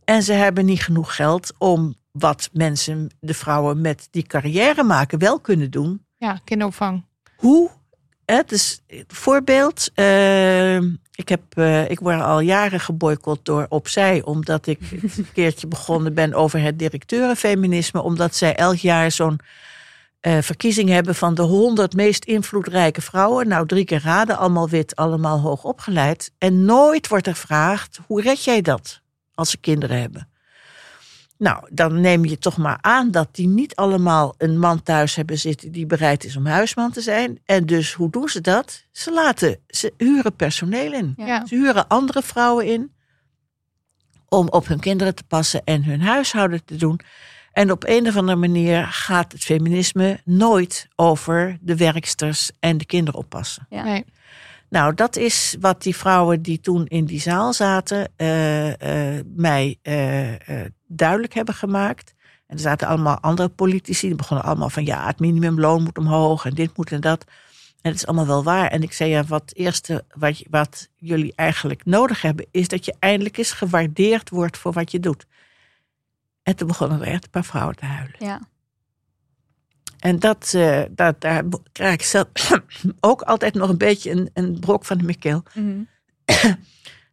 En ze hebben niet genoeg geld om wat mensen, de vrouwen met die carrière maken, wel kunnen doen. Ja, kinderopvang. Hoe? Hè, dus voorbeeld. eh, ik, heb, eh, ik word al jaren geboycott door Opzij. Omdat ik een keertje begonnen ben over het directeurenfeminisme. Omdat zij elk jaar zo'n eh, verkiezing hebben van de 100 meest invloedrijke vrouwen. Nou, drie keer raden, allemaal wit, allemaal hoog opgeleid. En nooit wordt er gevraagd, hoe red jij dat als ze kinderen hebben? Nou, dan neem je toch maar aan dat die niet allemaal een man thuis hebben zitten die bereid is om huisman te zijn. En dus hoe doen ze dat? Ze laten, ze huren personeel in. Ja. Ze huren andere vrouwen in om op hun kinderen te passen en hun huishouden te doen. En op een of andere manier gaat het feminisme nooit over de werksters en de kinderoppassen. Ja. Nee. Nou, dat is wat die vrouwen die toen in die zaal zaten eh, eh, mij eh, duidelijk hebben gemaakt. En er zaten allemaal andere politici, die begonnen allemaal van ja, het minimumloon moet omhoog en dit moet en dat. En het is allemaal wel waar. En ik zei ja, wat eerste wat, wat jullie eigenlijk nodig hebben, is dat je eindelijk eens gewaardeerd wordt voor wat je doet. En toen begonnen er echt een paar vrouwen te huilen. Ja. En dat, eh, dat, daar krijg ik zelf ook altijd nog een beetje een, een brok van de mikkel. Mhm.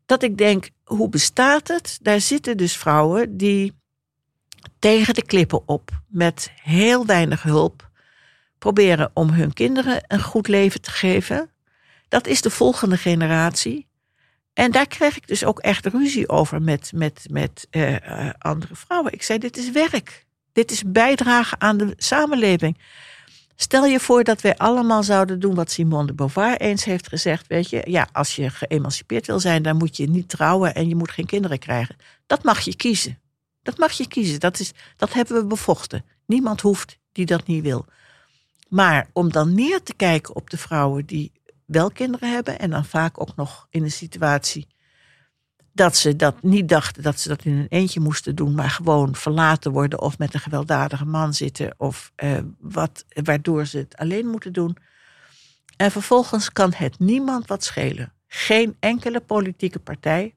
Dat ik denk, hoe bestaat het? Daar zitten dus vrouwen die tegen de klippen op, met heel weinig hulp, proberen om hun kinderen een goed leven te geven. Dat is de volgende generatie. En daar kreeg ik dus ook echt ruzie over met, met, met eh, eh, andere vrouwen. Ik zei, dit is werk. Dit is bijdragen aan de samenleving. Stel je voor dat wij allemaal zouden doen wat Simone de Beauvoir eens heeft gezegd. Weet je, ja, als je geëmancipeerd wil zijn, dan moet je niet trouwen en je moet geen kinderen krijgen. Dat mag je kiezen. Dat mag je kiezen. Dat, is, dat hebben we bevochten. Niemand hoeft die dat niet wil. Maar om dan neer te kijken op de vrouwen die wel kinderen hebben en dan vaak ook nog in een situatie dat ze dat niet dachten dat ze dat in een eentje moesten doen, maar gewoon verlaten worden of met een gewelddadige man zitten of eh, wat, waardoor ze het alleen moeten doen. En vervolgens kan het niemand wat schelen. Geen enkele politieke partij,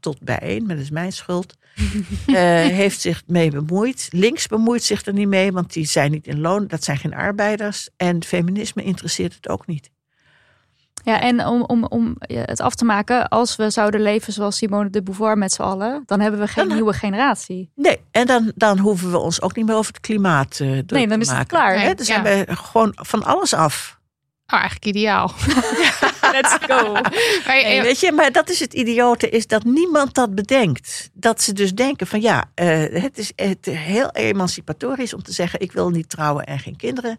tot bij één, maar dat is mijn schuld, eh, heeft zich mee bemoeid. Links bemoeit zich er niet mee, want die zijn niet in loon, dat zijn geen arbeiders. En feminisme interesseert het ook niet. Ja, en om, om, om het af te maken, als we zouden leven zoals Simone de Beauvoir met z'n allen, dan hebben we geen Dan- nieuwe generatie. Nee, en dan, dan hoeven we ons ook niet meer over het klimaat eh druk Nee, dan te is het maken. klaar. Hè, dan zijn Ja. we gewoon van alles af. Oh, eigenlijk ideaal. Let's go. Maar, Nee, eh, weet je, maar dat is het idiote, is dat niemand dat bedenkt. Dat ze dus denken van ja, eh, het is het heel emancipatorisch om te zeggen: ik wil niet trouwen en geen kinderen.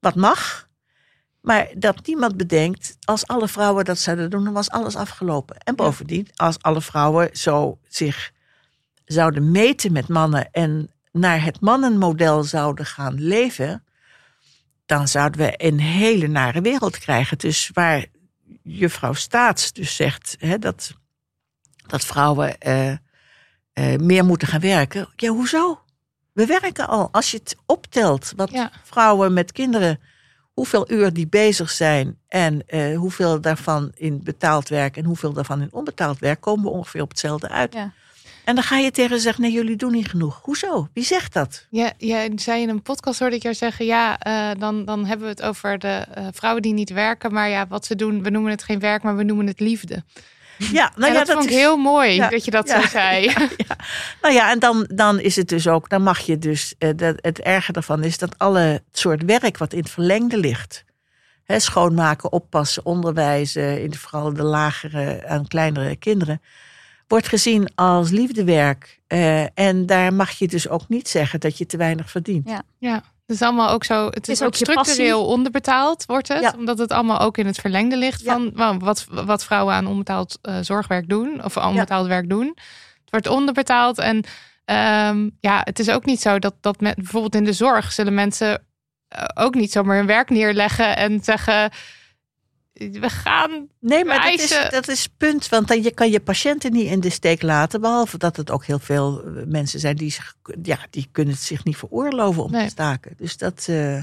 Wat mag. Maar dat niemand bedenkt, als alle vrouwen dat zouden doen, dan was alles afgelopen. En bovendien, als alle vrouwen zo zich zouden meten met mannen en naar het mannenmodel zouden gaan leven, dan zouden we een hele nare wereld krijgen. Dus waar juffrouw Staats dus zegt hè, dat, dat vrouwen eh, eh, meer moeten gaan werken. Ja, hoezo? We werken al. Als je het optelt, wat Ja. vrouwen met kinderen, hoeveel uur die bezig zijn en eh, hoeveel daarvan in betaald werk en hoeveel daarvan in onbetaald werk, komen we ongeveer op hetzelfde uit. Ja. En dan ga je tegen ze zeggen, nee, jullie doen niet genoeg. Hoezo? Wie zegt dat? Ja, jij zei in een podcast hoorde ik jou zeggen, ja, eh, dan, dan hebben we het over de eh, vrouwen die niet werken, maar ja, wat ze doen, we noemen het geen werk, maar we noemen het liefde. Ja, nou ja, dat, vond ik is- heel mooi Ja, dat je dat ja, zo zei. ja. Nou ja, en dan, dan is het dus ook, dan mag je dus, eh, dat, het erge daarvan is dat alle soort werk wat in het verlengde ligt, hè, schoonmaken, oppassen, onderwijzen, in vooral de lagere en kleinere kinderen, wordt gezien als liefdewerk. Eh, en daar mag je dus ook niet zeggen dat je te weinig verdient. Ja. Ja, Het is allemaal ook zo. Het is, Is ook structureel onderbetaald, wordt het. Ja. Omdat het allemaal ook in het verlengde ligt Ja. van wat, wat vrouwen aan onbetaald eh, zorgwerk doen. Of onbetaald werk doen. Het wordt onderbetaald. En ehm, ja, het is ook niet zo dat, dat met, bijvoorbeeld in de zorg zullen mensen eh, ook niet zomaar hun werk neerleggen en zeggen. We gaan. Nee, maar dat is, dat is het punt. Want dan je kan je patiënten niet in de steek laten. Behalve dat het ook heel veel eh, mensen zijn die, zich, ja, die kunnen het zich niet veroorloven om Nee. te staken. Dus dat, eh,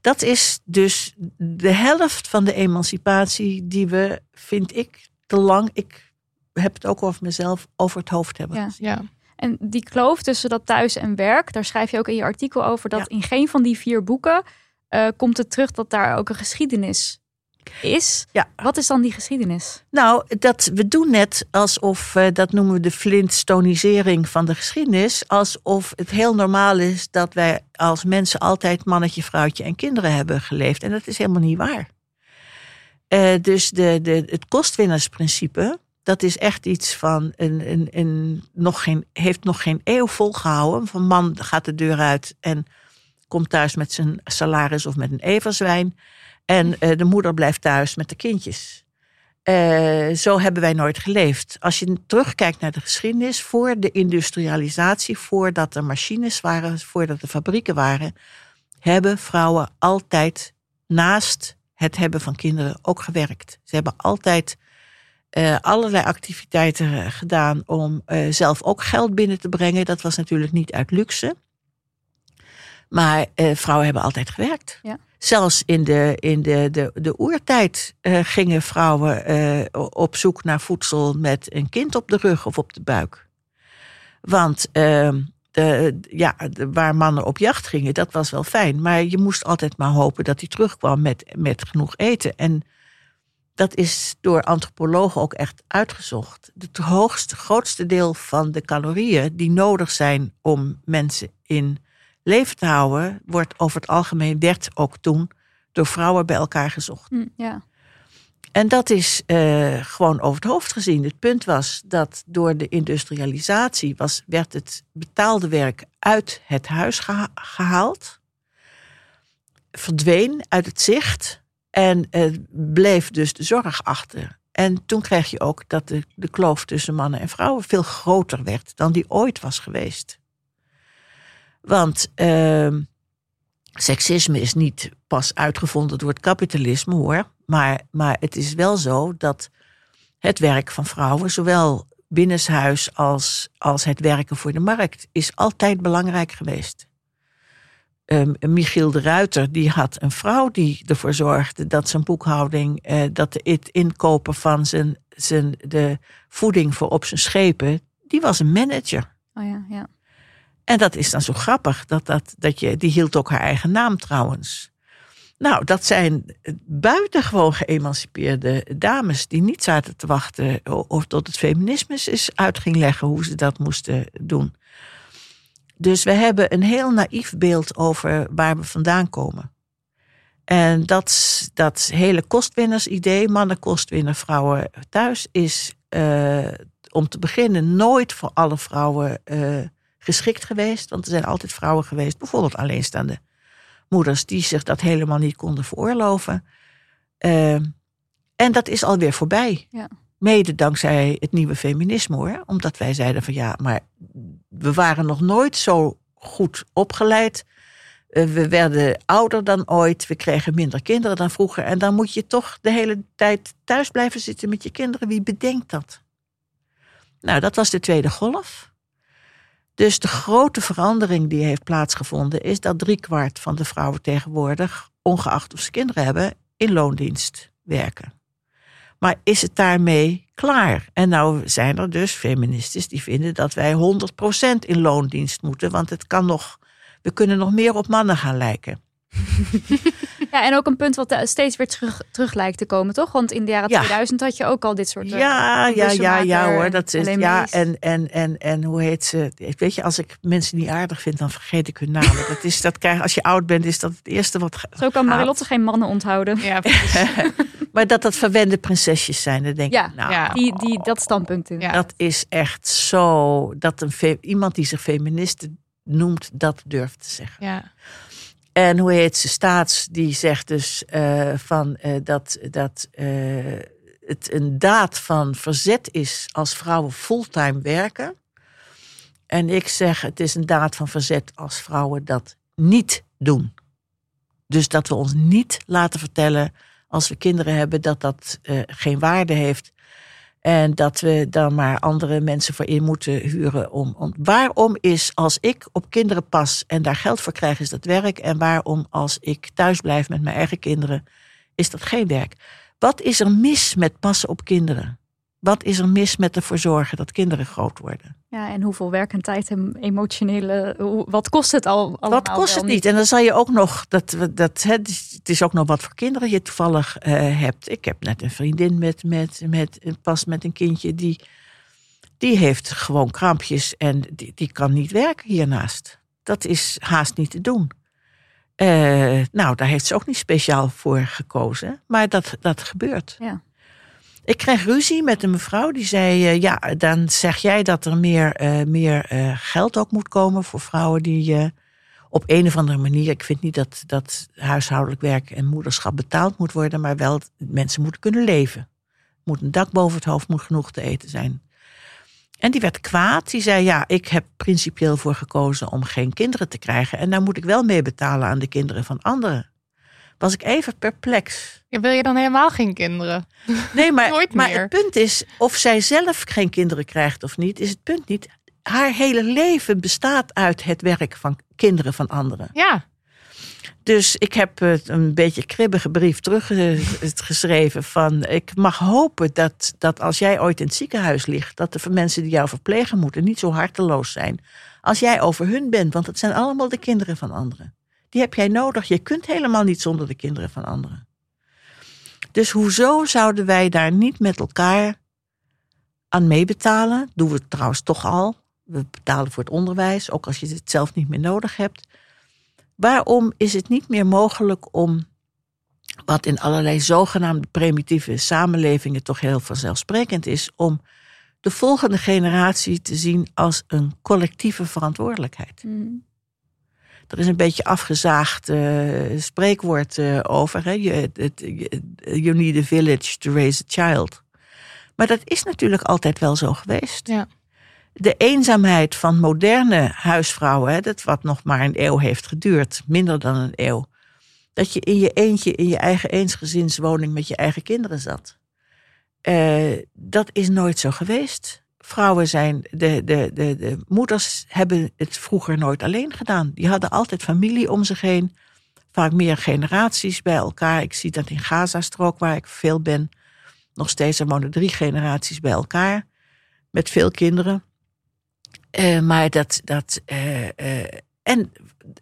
dat is dus de helft van de emancipatie die we, vind ik, te lang. Ik heb het ook over mezelf, over het hoofd hebben. Ja. En die kloof tussen dat thuis en werk, daar schrijf je ook in je artikel over dat Ja. in geen van die vier boeken eh, komt het terug dat daar ook een geschiedenis is. Ja. Wat is dan die geschiedenis? Nou, dat, we doen net alsof, eh, dat noemen we de flintstonisering van de geschiedenis. Alsof het heel normaal is dat wij als mensen altijd mannetje, vrouwtje en kinderen hebben geleefd. En dat is helemaal niet waar. Eh, dus de, de, het kostwinnaarsprincipe, dat is echt iets van een, een, een, nog geen, heeft nog geen eeuw volgehouden. Van man gaat de deur uit en komt thuis met zijn salaris of met een everzwijn. En eh, de moeder blijft thuis met de kindjes. Eh, zo hebben wij nooit geleefd. Als je terugkijkt naar de geschiedenis, voor de industrialisatie, voordat er machines waren, voordat er fabrieken waren, hebben vrouwen altijd naast het hebben van kinderen ook gewerkt. Ze hebben altijd eh, allerlei activiteiten gedaan om zelf ook geld binnen te brengen. Dat was natuurlijk niet uit luxe. Maar vrouwen hebben altijd gewerkt. Ja. Zelfs in de, in de, de, de oertijd eh, gingen vrouwen eh, op zoek naar voedsel met een kind op de rug of op de buik. Want ehm, de, ja, waar mannen op jacht gingen, dat was wel fijn. Maar je moest altijd maar hopen dat hij terugkwam met, met genoeg eten. En dat is door antropologen ook echt uitgezocht. Het hoogste, grootste deel van de calorieën die nodig zijn om mensen in leven te houden, wordt over het algemeen, werd ook toen door vrouwen bij elkaar gezocht. Hm, ja. En dat is eh, gewoon over het hoofd gezien. Het punt was dat door de industrialisatie was, werd het betaalde werk uit het huis geha- gehaald, verdween uit het zicht en eh, bleef dus de zorg achter. En toen kreeg je ook dat de, de kloof tussen mannen en vrouwen veel groter werd dan die ooit was geweest. Want ehm, seksisme is niet pas uitgevonden door het kapitalisme hoor. Maar, maar het is wel zo dat het werk van vrouwen, zowel binnenshuis als, als het werken voor de markt, is altijd belangrijk geweest. Ehm, Michiel de Ruiter die had een vrouw die ervoor zorgde dat zijn boekhouding, eh, dat het inkopen van zijn, zijn, de voeding voor op zijn schepen, die was een manager. Oh ja, ja. En dat is dan zo grappig. Dat, dat, dat je, die hield ook haar eigen naam trouwens. Nou, dat zijn buitengewoon geëmancipeerde dames die niet zaten te wachten of tot het feminisme is uit ging leggen hoe ze dat moesten doen. Dus we hebben een heel naïef beeld over waar we vandaan komen. En dat, dat hele kostwinnersidee, mannen kostwinner, vrouwen thuis, is eh, om te beginnen nooit voor alle vrouwen eh, geschikt geweest. Want er zijn altijd vrouwen geweest, bijvoorbeeld alleenstaande moeders, die zich dat helemaal niet konden veroorloven. Eh, en dat is alweer voorbij. Ja. Mede dankzij het nieuwe feminisme hoor. Omdat wij zeiden van ja, maar we waren nog nooit zo goed opgeleid. Eh, we werden ouder dan ooit. We kregen minder kinderen dan vroeger. En dan moet je toch de hele tijd thuis blijven zitten met je kinderen. Wie bedenkt dat? Nou, dat was de tweede golf. Dus de grote verandering die heeft plaatsgevonden is dat driekwart van de vrouwen tegenwoordig, ongeacht of ze kinderen hebben, in loondienst werken. Maar is het daarmee klaar? En nou zijn er dus feministes die vinden dat wij 100% in loondienst moeten, want het kan nog, we kunnen nog meer op mannen gaan lijken. Ja, en ook een punt wat eh, steeds weer terug, terug lijkt te komen, toch? Want in de jaren Ja. 2000 had je ook al dit soort... eh, Ja, ja, ja, ja hoor. Dat is, ja, en, en, en, en hoe heet ze? Weet je, als ik mensen niet aardig vind, dan vergeet ik hun namen. Dat is, dat krijg, als je oud bent, is dat het eerste wat Zo kan. Marilotte geen mannen onthouden. Ja, precies. Maar dat dat verwende prinsesjes zijn, dan denk Ja, ik, nou, ja. Die, die, dat standpunt in. Ja. dat is echt zo... Dat een iemand die zich feministe noemt, dat durft te zeggen. ja. En hoe heet ze, Staats, die zegt dus eh, van, eh, dat, dat eh, het een daad van verzet is als vrouwen fulltime werken. En ik zeg, het is een daad van verzet als vrouwen dat niet doen. Dus dat we ons niet laten vertellen als we kinderen hebben dat dat geen waarde heeft. En dat we dan maar andere mensen voor in moeten huren. Om, om, waarom is als ik op kinderen pas en daar geld voor krijg, is dat werk? En waarom als ik thuis blijf met mijn eigen kinderen, is dat geen werk? Wat is er mis met passen op kinderen? Wat is er mis met ervoor zorgen dat kinderen groot worden? Ja, en hoeveel werk en tijd en emotionele... Wat kost het al allemaal Wat kost het niet? En dan zal je ook nog, dat, dat, het, is, het is ook nog wat voor kinderen je toevallig eh, hebt. Ik heb net een vriendin met, met, met, pas met een kindje die, die heeft gewoon krampjes en die, die kan niet werken hiernaast. Dat is haast niet te doen. Eh, nou, daar heeft ze ook niet speciaal voor gekozen, maar dat, dat gebeurt. Ja. Ik kreeg ruzie met een mevrouw die zei: eh, Ja, dan zeg jij dat er meer, eh, meer eh, geld ook moet komen voor vrouwen die op een of andere manier. Ik vind niet dat, dat huishoudelijk werk en moederschap betaald moet worden, maar wel mensen moeten kunnen leven. Moet een dak boven het hoofd, moet genoeg te eten zijn. En die werd kwaad. Die zei: Ja, ik heb principieel voor gekozen om geen kinderen te krijgen. En daar moet ik wel mee betalen aan de kinderen van anderen. Was ik even perplex. Ja, wil je dan helemaal geen kinderen? Nee, maar, Nooit maar meer. het punt is, of zij zelf geen kinderen krijgt of niet, is het punt niet. Haar hele leven bestaat uit het werk van kinderen van anderen. Ja, Dus ik heb eh, een beetje kribbige brief teruggeschreven van... ik mag hopen dat, dat als jij ooit in het ziekenhuis ligt... dat de mensen die jou verplegen moeten niet zo harteloos zijn... als jij over hun bent, want het zijn allemaal de kinderen van anderen. Die heb jij nodig. Je kunt helemaal niet zonder de kinderen van anderen. Dus hoezo zouden wij daar niet met elkaar aan meebetalen? Doen we het trouwens toch al. We betalen voor het onderwijs, ook als je het zelf niet meer nodig hebt. Waarom is het niet meer mogelijk om, wat in allerlei zogenaamde primitieve samenlevingen toch heel vanzelfsprekend is, om de volgende generatie te zien als een collectieve verantwoordelijkheid? Mm. Er is een beetje afgezaagd eh, spreekwoord eh, over. Hè? You need a village to raise a child. Maar dat is natuurlijk altijd wel zo geweest. Ja. De eenzaamheid van moderne huisvrouwen, hè, dat wat nog maar een eeuw heeft geduurd, minder dan een eeuw. Dat je in je eentje in je eigen eensgezinswoning met je eigen kinderen zat. Eh, dat is nooit zo geweest. Vrouwen zijn, de, de, de, de moeders hebben het vroeger nooit alleen gedaan. Die hadden altijd familie om zich heen. Vaak meer generaties bij elkaar. Ik zie dat in Gazastrook, waar ik veel ben. Nog steeds, er wonen drie generaties bij elkaar. Met veel kinderen. Eh, maar dat. dat eh, eh, en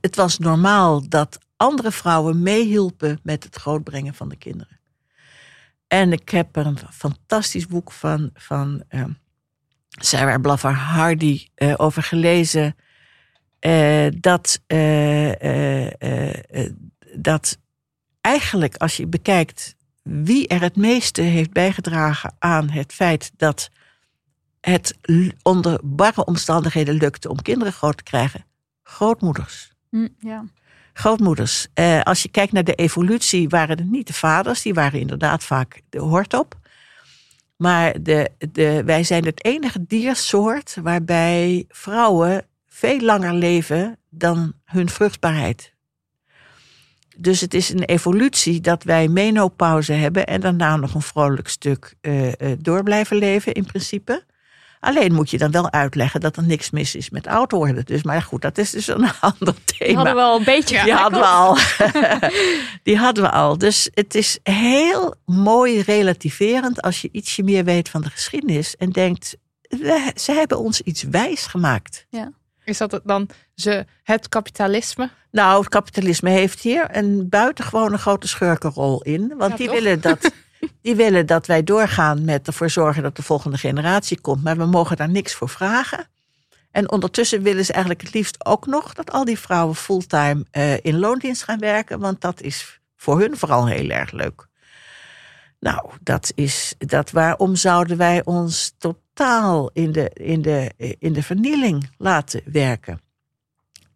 het was normaal dat andere vrouwen meehielpen met het grootbrengen van de kinderen. En ik heb er een fantastisch boek van, van eh, Sarah Blaffer Hardy eh, over gelezen. eh, dat, eh, dat eigenlijk, als je bekijkt wie er het meeste heeft bijgedragen aan het feit dat het onder barre omstandigheden lukte om kinderen groot te krijgen, grootmoeders. Mm, ja. Grootmoeders. Als je kijkt naar de evolutie, waren het niet de vaders, die waren inderdaad vaak de hort op. Maar de, de, wij zijn het enige diersoort waarbij vrouwen veel langer leven dan hun vruchtbaarheid. Dus het is een evolutie dat wij menopauze hebben en daarna nog een vrolijk stuk eh, eh, door blijven leven in principe. Alleen moet je dan wel uitleggen dat er niks mis is met oud worden. Dus, maar goed, dat is dus een ander thema. Die hadden we al een beetje Die hadden we al. Die hadden we al. Dus het is heel mooi relativerend als je ietsje meer weet van de geschiedenis en denkt, we- ze hebben ons iets wijs gemaakt. is dat het dan ze, het kapitalisme? Nou, het kapitalisme heeft hier een buitengewone grote schurkenrol in. Want Ja, die, toch? willen dat, die willen dat wij doorgaan met ervoor zorgen dat de volgende generatie komt. Maar we mogen daar niks voor vragen. En ondertussen willen ze eigenlijk het liefst ook nog dat al die vrouwen fulltime eh, in loondienst gaan werken. Want dat is voor hun vooral heel erg leuk. Nou, dat is dat. Waarom zouden wij ons totaal in de, in de, in de vernieling laten werken?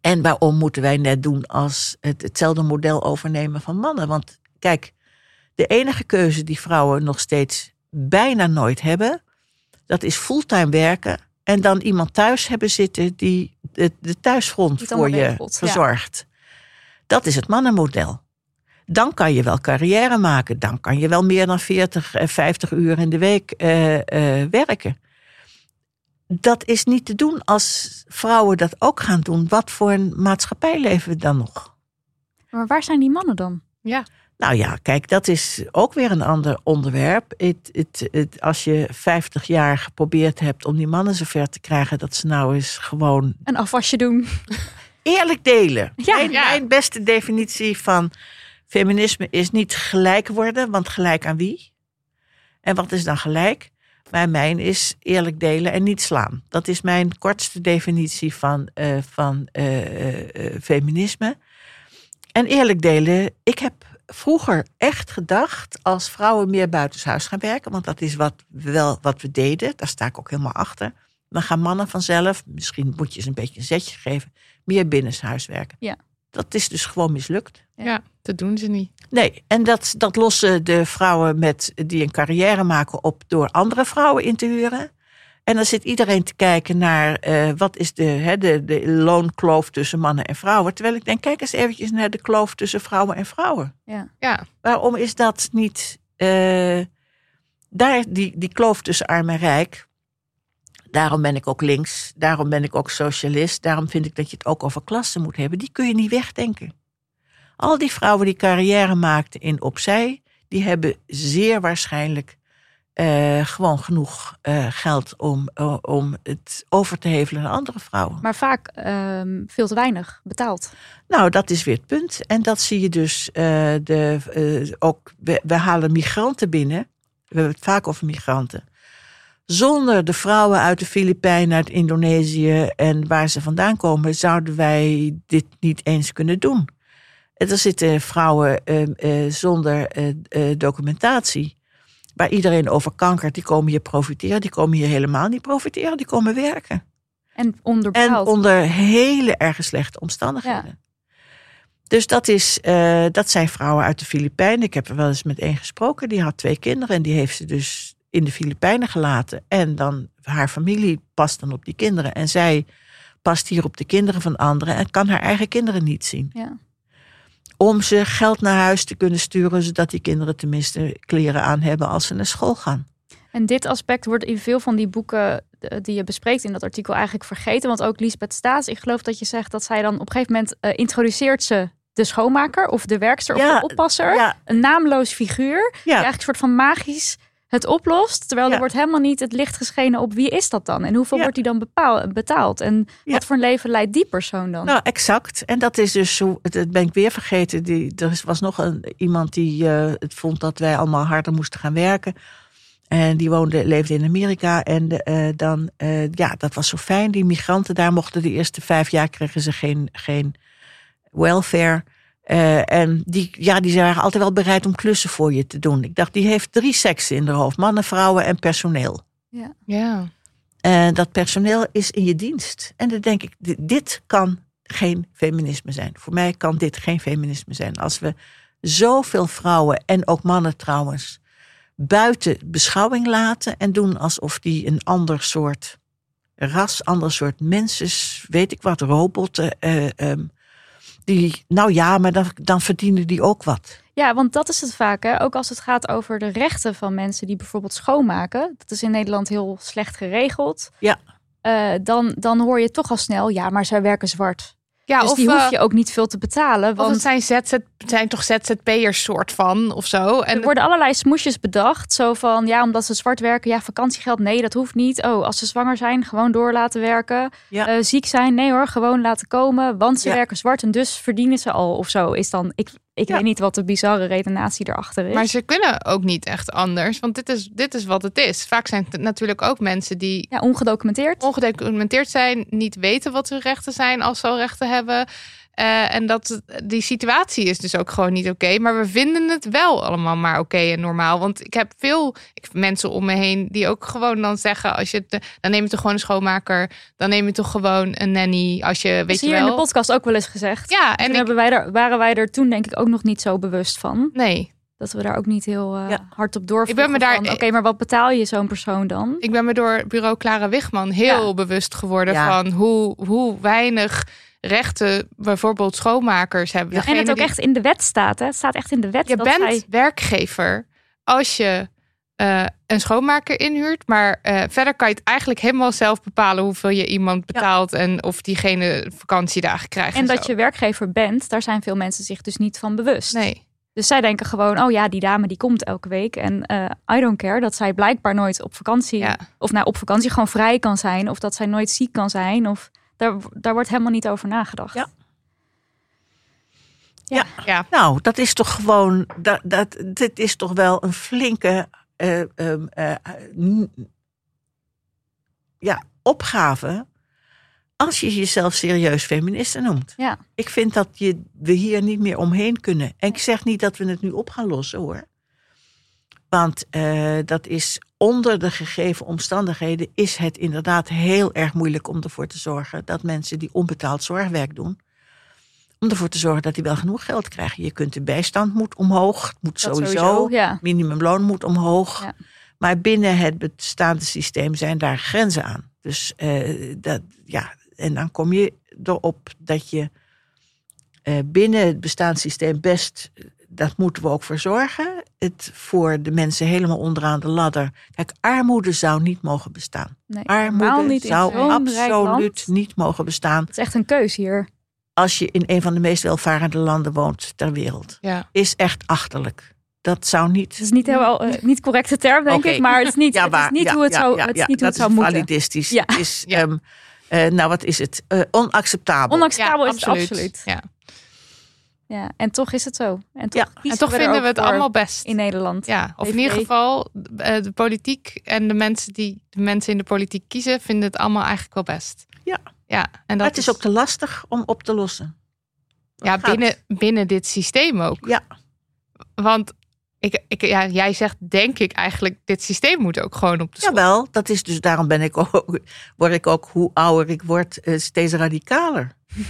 En waarom moeten wij net doen als het, hetzelfde model overnemen van mannen? Want kijk, de enige keuze die vrouwen nog steeds bijna nooit hebben, dat is fulltime werken en dan iemand thuis hebben zitten die de, de het voor je regelt, ja. verzorgt. Dat is het mannenmodel. Dan kan je wel carrière maken. Dan kan je wel meer dan 40, eh, 50 uur in de week eh, eh, werken. Dat is niet te doen als vrouwen dat ook gaan doen. Wat voor een maatschappij leven we dan nog? Maar waar zijn die mannen dan? Nou ja, kijk, dat is ook weer een ander onderwerp. Het, het, het, als je 50 jaar geprobeerd hebt om die mannen zover te krijgen dat ze nou eens gewoon Een afwasje doen. eerlijk delen. Ja. mijn, Ja. mijn beste definitie van feminisme is niet gelijk worden, want gelijk aan wie? En wat is dan gelijk? Maar mijn is eerlijk delen en niet slaan. Dat is mijn kortste definitie van, eh, van eh, eh, feminisme. En eerlijk delen, ik heb vroeger echt gedacht als vrouwen meer buitenshuis gaan werken, want dat is wat we wel wat we deden, daar sta ik ook helemaal achter. Dan gaan mannen vanzelf, misschien moet je ze een beetje een zetje geven, meer binnenshuis werken. Ja. Dat is dus gewoon mislukt. Ja. Ja, dat doen ze niet. Nee, en dat, dat lossen de vrouwen met, die een carrière maken op door andere vrouwen in te huren. En dan zit iedereen te kijken naar eh, wat is de, hè, de, de loonkloof tussen mannen en vrouwen. Terwijl ik denk, kijk eens eventjes naar de kloof tussen vrouwen en vrouwen. Ja. Ja, Waarom is dat niet eh, daar die, die kloof tussen arm en rijk? Daarom ben ik ook links, daarom ben ik ook socialist, daarom vind ik dat je het ook over klassen moet hebben. Die kun je niet wegdenken. Al die vrouwen die carrière maakten in opzij, die hebben zeer waarschijnlijk eh, gewoon genoeg eh, geld om, eh, om het over te hevelen naar andere vrouwen. Maar vaak ehm, veel te weinig betaald. Nou, dat is weer het punt. En dat zie je dus de, ook. We, we halen migranten binnen. We hebben het vaak over migranten. Zonder de vrouwen uit de Filipijnen, uit Indonesië en waar ze vandaan komen, zouden wij dit niet eens kunnen doen. En er zitten vrouwen eh, eh, zonder documentatie, waar iedereen over kankert, die komen hier profiteren. Die komen hier helemaal niet profiteren, die komen werken. En En onderbetaald. onder hele erg slechte omstandigheden. Dus dat, is, eh, dat zijn vrouwen uit de Filipijnen. Ik heb er wel eens met één gesproken. Die had twee kinderen en die heeft ze dus in de Filipijnen gelaten. En dan haar familie past dan op die kinderen. En zij past hier op de kinderen van anderen en kan haar eigen kinderen niet zien. Ja. Om ze geld naar huis te kunnen sturen, zodat die kinderen tenminste kleren aan hebben als ze naar school gaan. En dit aspect wordt in veel van die boeken eh, die je bespreekt in dat artikel eigenlijk vergeten. Want ook Lisbeth Staes, ik geloof dat je zegt dat zij dan op een gegeven moment eh, introduceert ze de schoonmaker of de werkster of Ja, de oppasser. Ja, Een naamloos figuur die ja. eigenlijk een soort van magisch het oplost. Terwijl Ja. er wordt helemaal niet het licht geschenen op wie is dat dan? En hoeveel Ja. wordt die dan betaald? En Ja. wat voor een leven leidt die persoon dan? Nou, exact. En dat is dus zo. Dat ben ik weer vergeten. Die, er was nog een, iemand die eh, het vond dat wij allemaal harder moesten gaan werken. En die woonde, leefde in Amerika. En eh, dan, eh, ja, dat was zo fijn. Die migranten daar mochten de eerste vijf jaar kregen ze geen, geen welfare. Eh, en die, ja, die waren altijd wel bereid om klussen voor je te doen. Ik dacht, die heeft drie seksen in haar hoofd: mannen, vrouwen en personeel. ja. En dat personeel is in je dienst. En dan denk ik, di- dit kan geen feminisme zijn. Voor mij kan dit geen feminisme zijn. Als we zoveel vrouwen en ook mannen trouwens buiten beschouwing laten en doen alsof die een ander soort ras, ander soort mensen, weet ik wat, robotten. eh, ehm, die, nou ja, maar dan, dan verdienen die ook wat. Ja, want dat is het vaak. Hè? Ook als het gaat over de rechten van mensen die bijvoorbeeld schoonmaken. Dat is in Nederland heel slecht geregeld. Ja. Eh, dan, dan hoor je toch al snel, ja, maar zij werken zwart. Ja dus of, die hoef eh, je ook niet veel te betalen. of Want het zijn, ZZ, het zijn toch ZZP'ers soort van of zo. En er worden allerlei smoesjes bedacht. Zo van, ja, omdat ze zwart werken, ja, vakantiegeld, nee, dat hoeft niet. Oh, als ze zwanger zijn, gewoon door laten werken. Ja. Eh, ziek zijn, nee hoor, gewoon laten komen. Want ze Ja. werken zwart en dus verdienen ze al of zo. Is dan, ik, ik Ja. weet niet wat de bizarre redenatie erachter is. Maar ze kunnen ook niet echt anders, want dit is, dit is wat het is. Vaak zijn het natuurlijk ook mensen die ja, ongedocumenteerd. ongedocumenteerd zijn, niet weten wat hun rechten zijn als ze al rechten hebben. Eh, en dat die situatie is dus ook gewoon niet oké. maar we vinden het wel allemaal maar oké en normaal. Want ik heb veel ik, mensen om me heen die ook gewoon dan zeggen: als je het, dan neem je toch gewoon een schoonmaker, dan neem je toch gewoon een nanny. Als je weet Dat is je hier wel. in de podcast ook wel eens gezegd. ja, En en ik, hebben wij er, waren wij er toen denk ik ook nog niet zo bewust van. nee, Dat we daar ook niet heel eh, Ja. hard op doorvroegen. Ik ben me daar- Oké, maar wat betaal je zo'n persoon dan? ik ben me door bureau Clara Wigman heel Ja. bewust geworden Ja. van hoe, hoe weinig rechten bijvoorbeeld schoonmakers hebben. en het ook die- echt in de wet staat. Hè? Het staat echt in de wet Je dat bent zij... werkgever als je eh, een schoonmaker inhuurt. Maar eh, verder kan je het eigenlijk helemaal zelf bepalen hoeveel je iemand betaalt en of diegene vakantiedagen krijgt. En dat zo. je werkgever bent, daar zijn veel mensen zich dus niet van bewust. Nee. Dus zij denken gewoon, oh ja, die dame die komt elke week. En eh, I don't care dat zij blijkbaar nooit op vakantie... Ja. Of nou, op vakantie gewoon vrij kan zijn. Of dat zij nooit ziek kan zijn. Of daar, daar wordt helemaal niet over nagedacht. Ja. Ja. Nou, dat is toch gewoon, dat, dat, dit is toch wel een flinke eh, ehm, eh, ja, opgave als je jezelf serieus feministe noemt. Ja. Ik vind dat je, we hier niet meer omheen kunnen. En ik zeg niet dat we het nu op gaan lossen hoor. Want eh, dat is onder de gegeven omstandigheden is het inderdaad heel erg moeilijk om ervoor te zorgen dat mensen die onbetaald zorgwerk doen, om ervoor te zorgen dat die wel genoeg geld krijgen. Je kunt de bijstand moet omhoog, het moet Dat sowieso, ja. minimumloon moet omhoog. Ja. Maar binnen het bestaande systeem zijn daar grenzen aan. Dus eh, dat, ja, en dan kom je erop dat je eh, binnen het bestaande systeem best, dat moeten we ook voor zorgen. Het voor de mensen helemaal onderaan de ladder. Kijk, armoede zou niet mogen bestaan. Nee, Armoede niet zou absoluut niet mogen bestaan Het is echt een keus hier. als je in een van de meest welvarende landen woont ter wereld. Ja. Is echt achterlijk. Dat zou niet. Het is niet helemaal eh, niet correcte term, denk ik. Maar het is niet, het is niet ja, hoe het ja, zou, ja, het is ja, niet hoe dat het zou moeten. validistisch. Ja. Het is, Ja. ehm, eh, nou, wat is het? Eh, onacceptabel. Onacceptabel is het absoluut. Ja. Ja, en toch is het zo. En toch, Ja. kiezen En toch vinden we het allemaal best. in Nederland. Ja, of in ieder geval eh, de politiek en de mensen die de mensen in de politiek kiezen, vinden het allemaal eigenlijk wel best. Ja. Ja, en Maar dat het is ook te lastig om op te lossen. ja, gaat. binnen, binnen dit systeem ook. Ja. Want ik, ik, ja, jij zegt, denk ik eigenlijk, dit systeem moet ook gewoon op de schop. Jawel, dat is dus daarom ben ik ook, word ik ook, hoe ouder ik word, eh, steeds radicaler.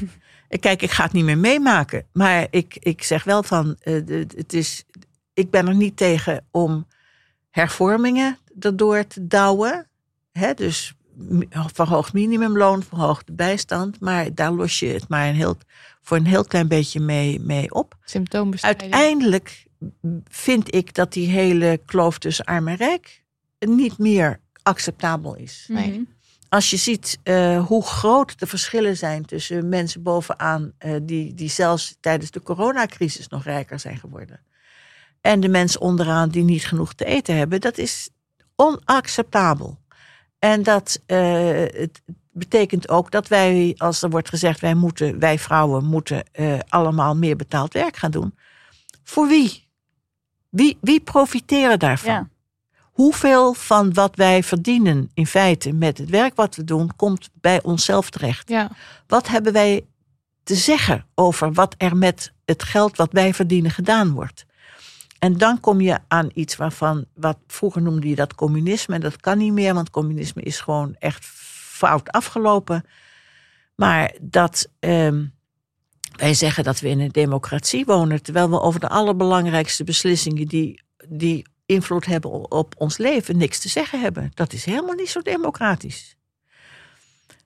Kijk, ik ga het niet meer meemaken. Maar ik, ik zeg wel van, eh, het is, ik ben er niet tegen om hervormingen erdoor te douwen. Hè, dus verhoogd minimumloon, verhoogd bijstand. Maar daar los je het maar een heel, voor een heel klein beetje mee, mee op. Symptoombestrijding. Uiteindelijk vind ik dat die hele kloof tussen arm en rijk niet meer acceptabel is. Nee. Als je ziet eh, hoe groot de verschillen zijn tussen mensen bovenaan, eh, die, die zelfs tijdens de coronacrisis nog rijker zijn geworden, en de mensen onderaan die niet genoeg te eten hebben, dat is onacceptabel. En dat eh, het betekent ook dat wij, als er wordt gezegd, wij moeten, wij vrouwen moeten allemaal meer betaald werk gaan doen. Voor wie? Wie, wie profiteren daarvan? Ja. Hoeveel van wat wij verdienen in feite met het werk wat we doen, komt bij onszelf terecht? Ja, Wat hebben wij te zeggen over wat er met het geld wat wij verdienen gedaan wordt? En dan kom je aan iets waarvan, wat vroeger noemde je dat communisme, en dat kan niet meer, want communisme is gewoon echt fout afgelopen. Maar dat ehm, wij zeggen dat we in een democratie wonen, terwijl we over de allerbelangrijkste beslissingen die, die invloed hebben op ons leven niks te zeggen hebben. Dat is helemaal niet zo democratisch.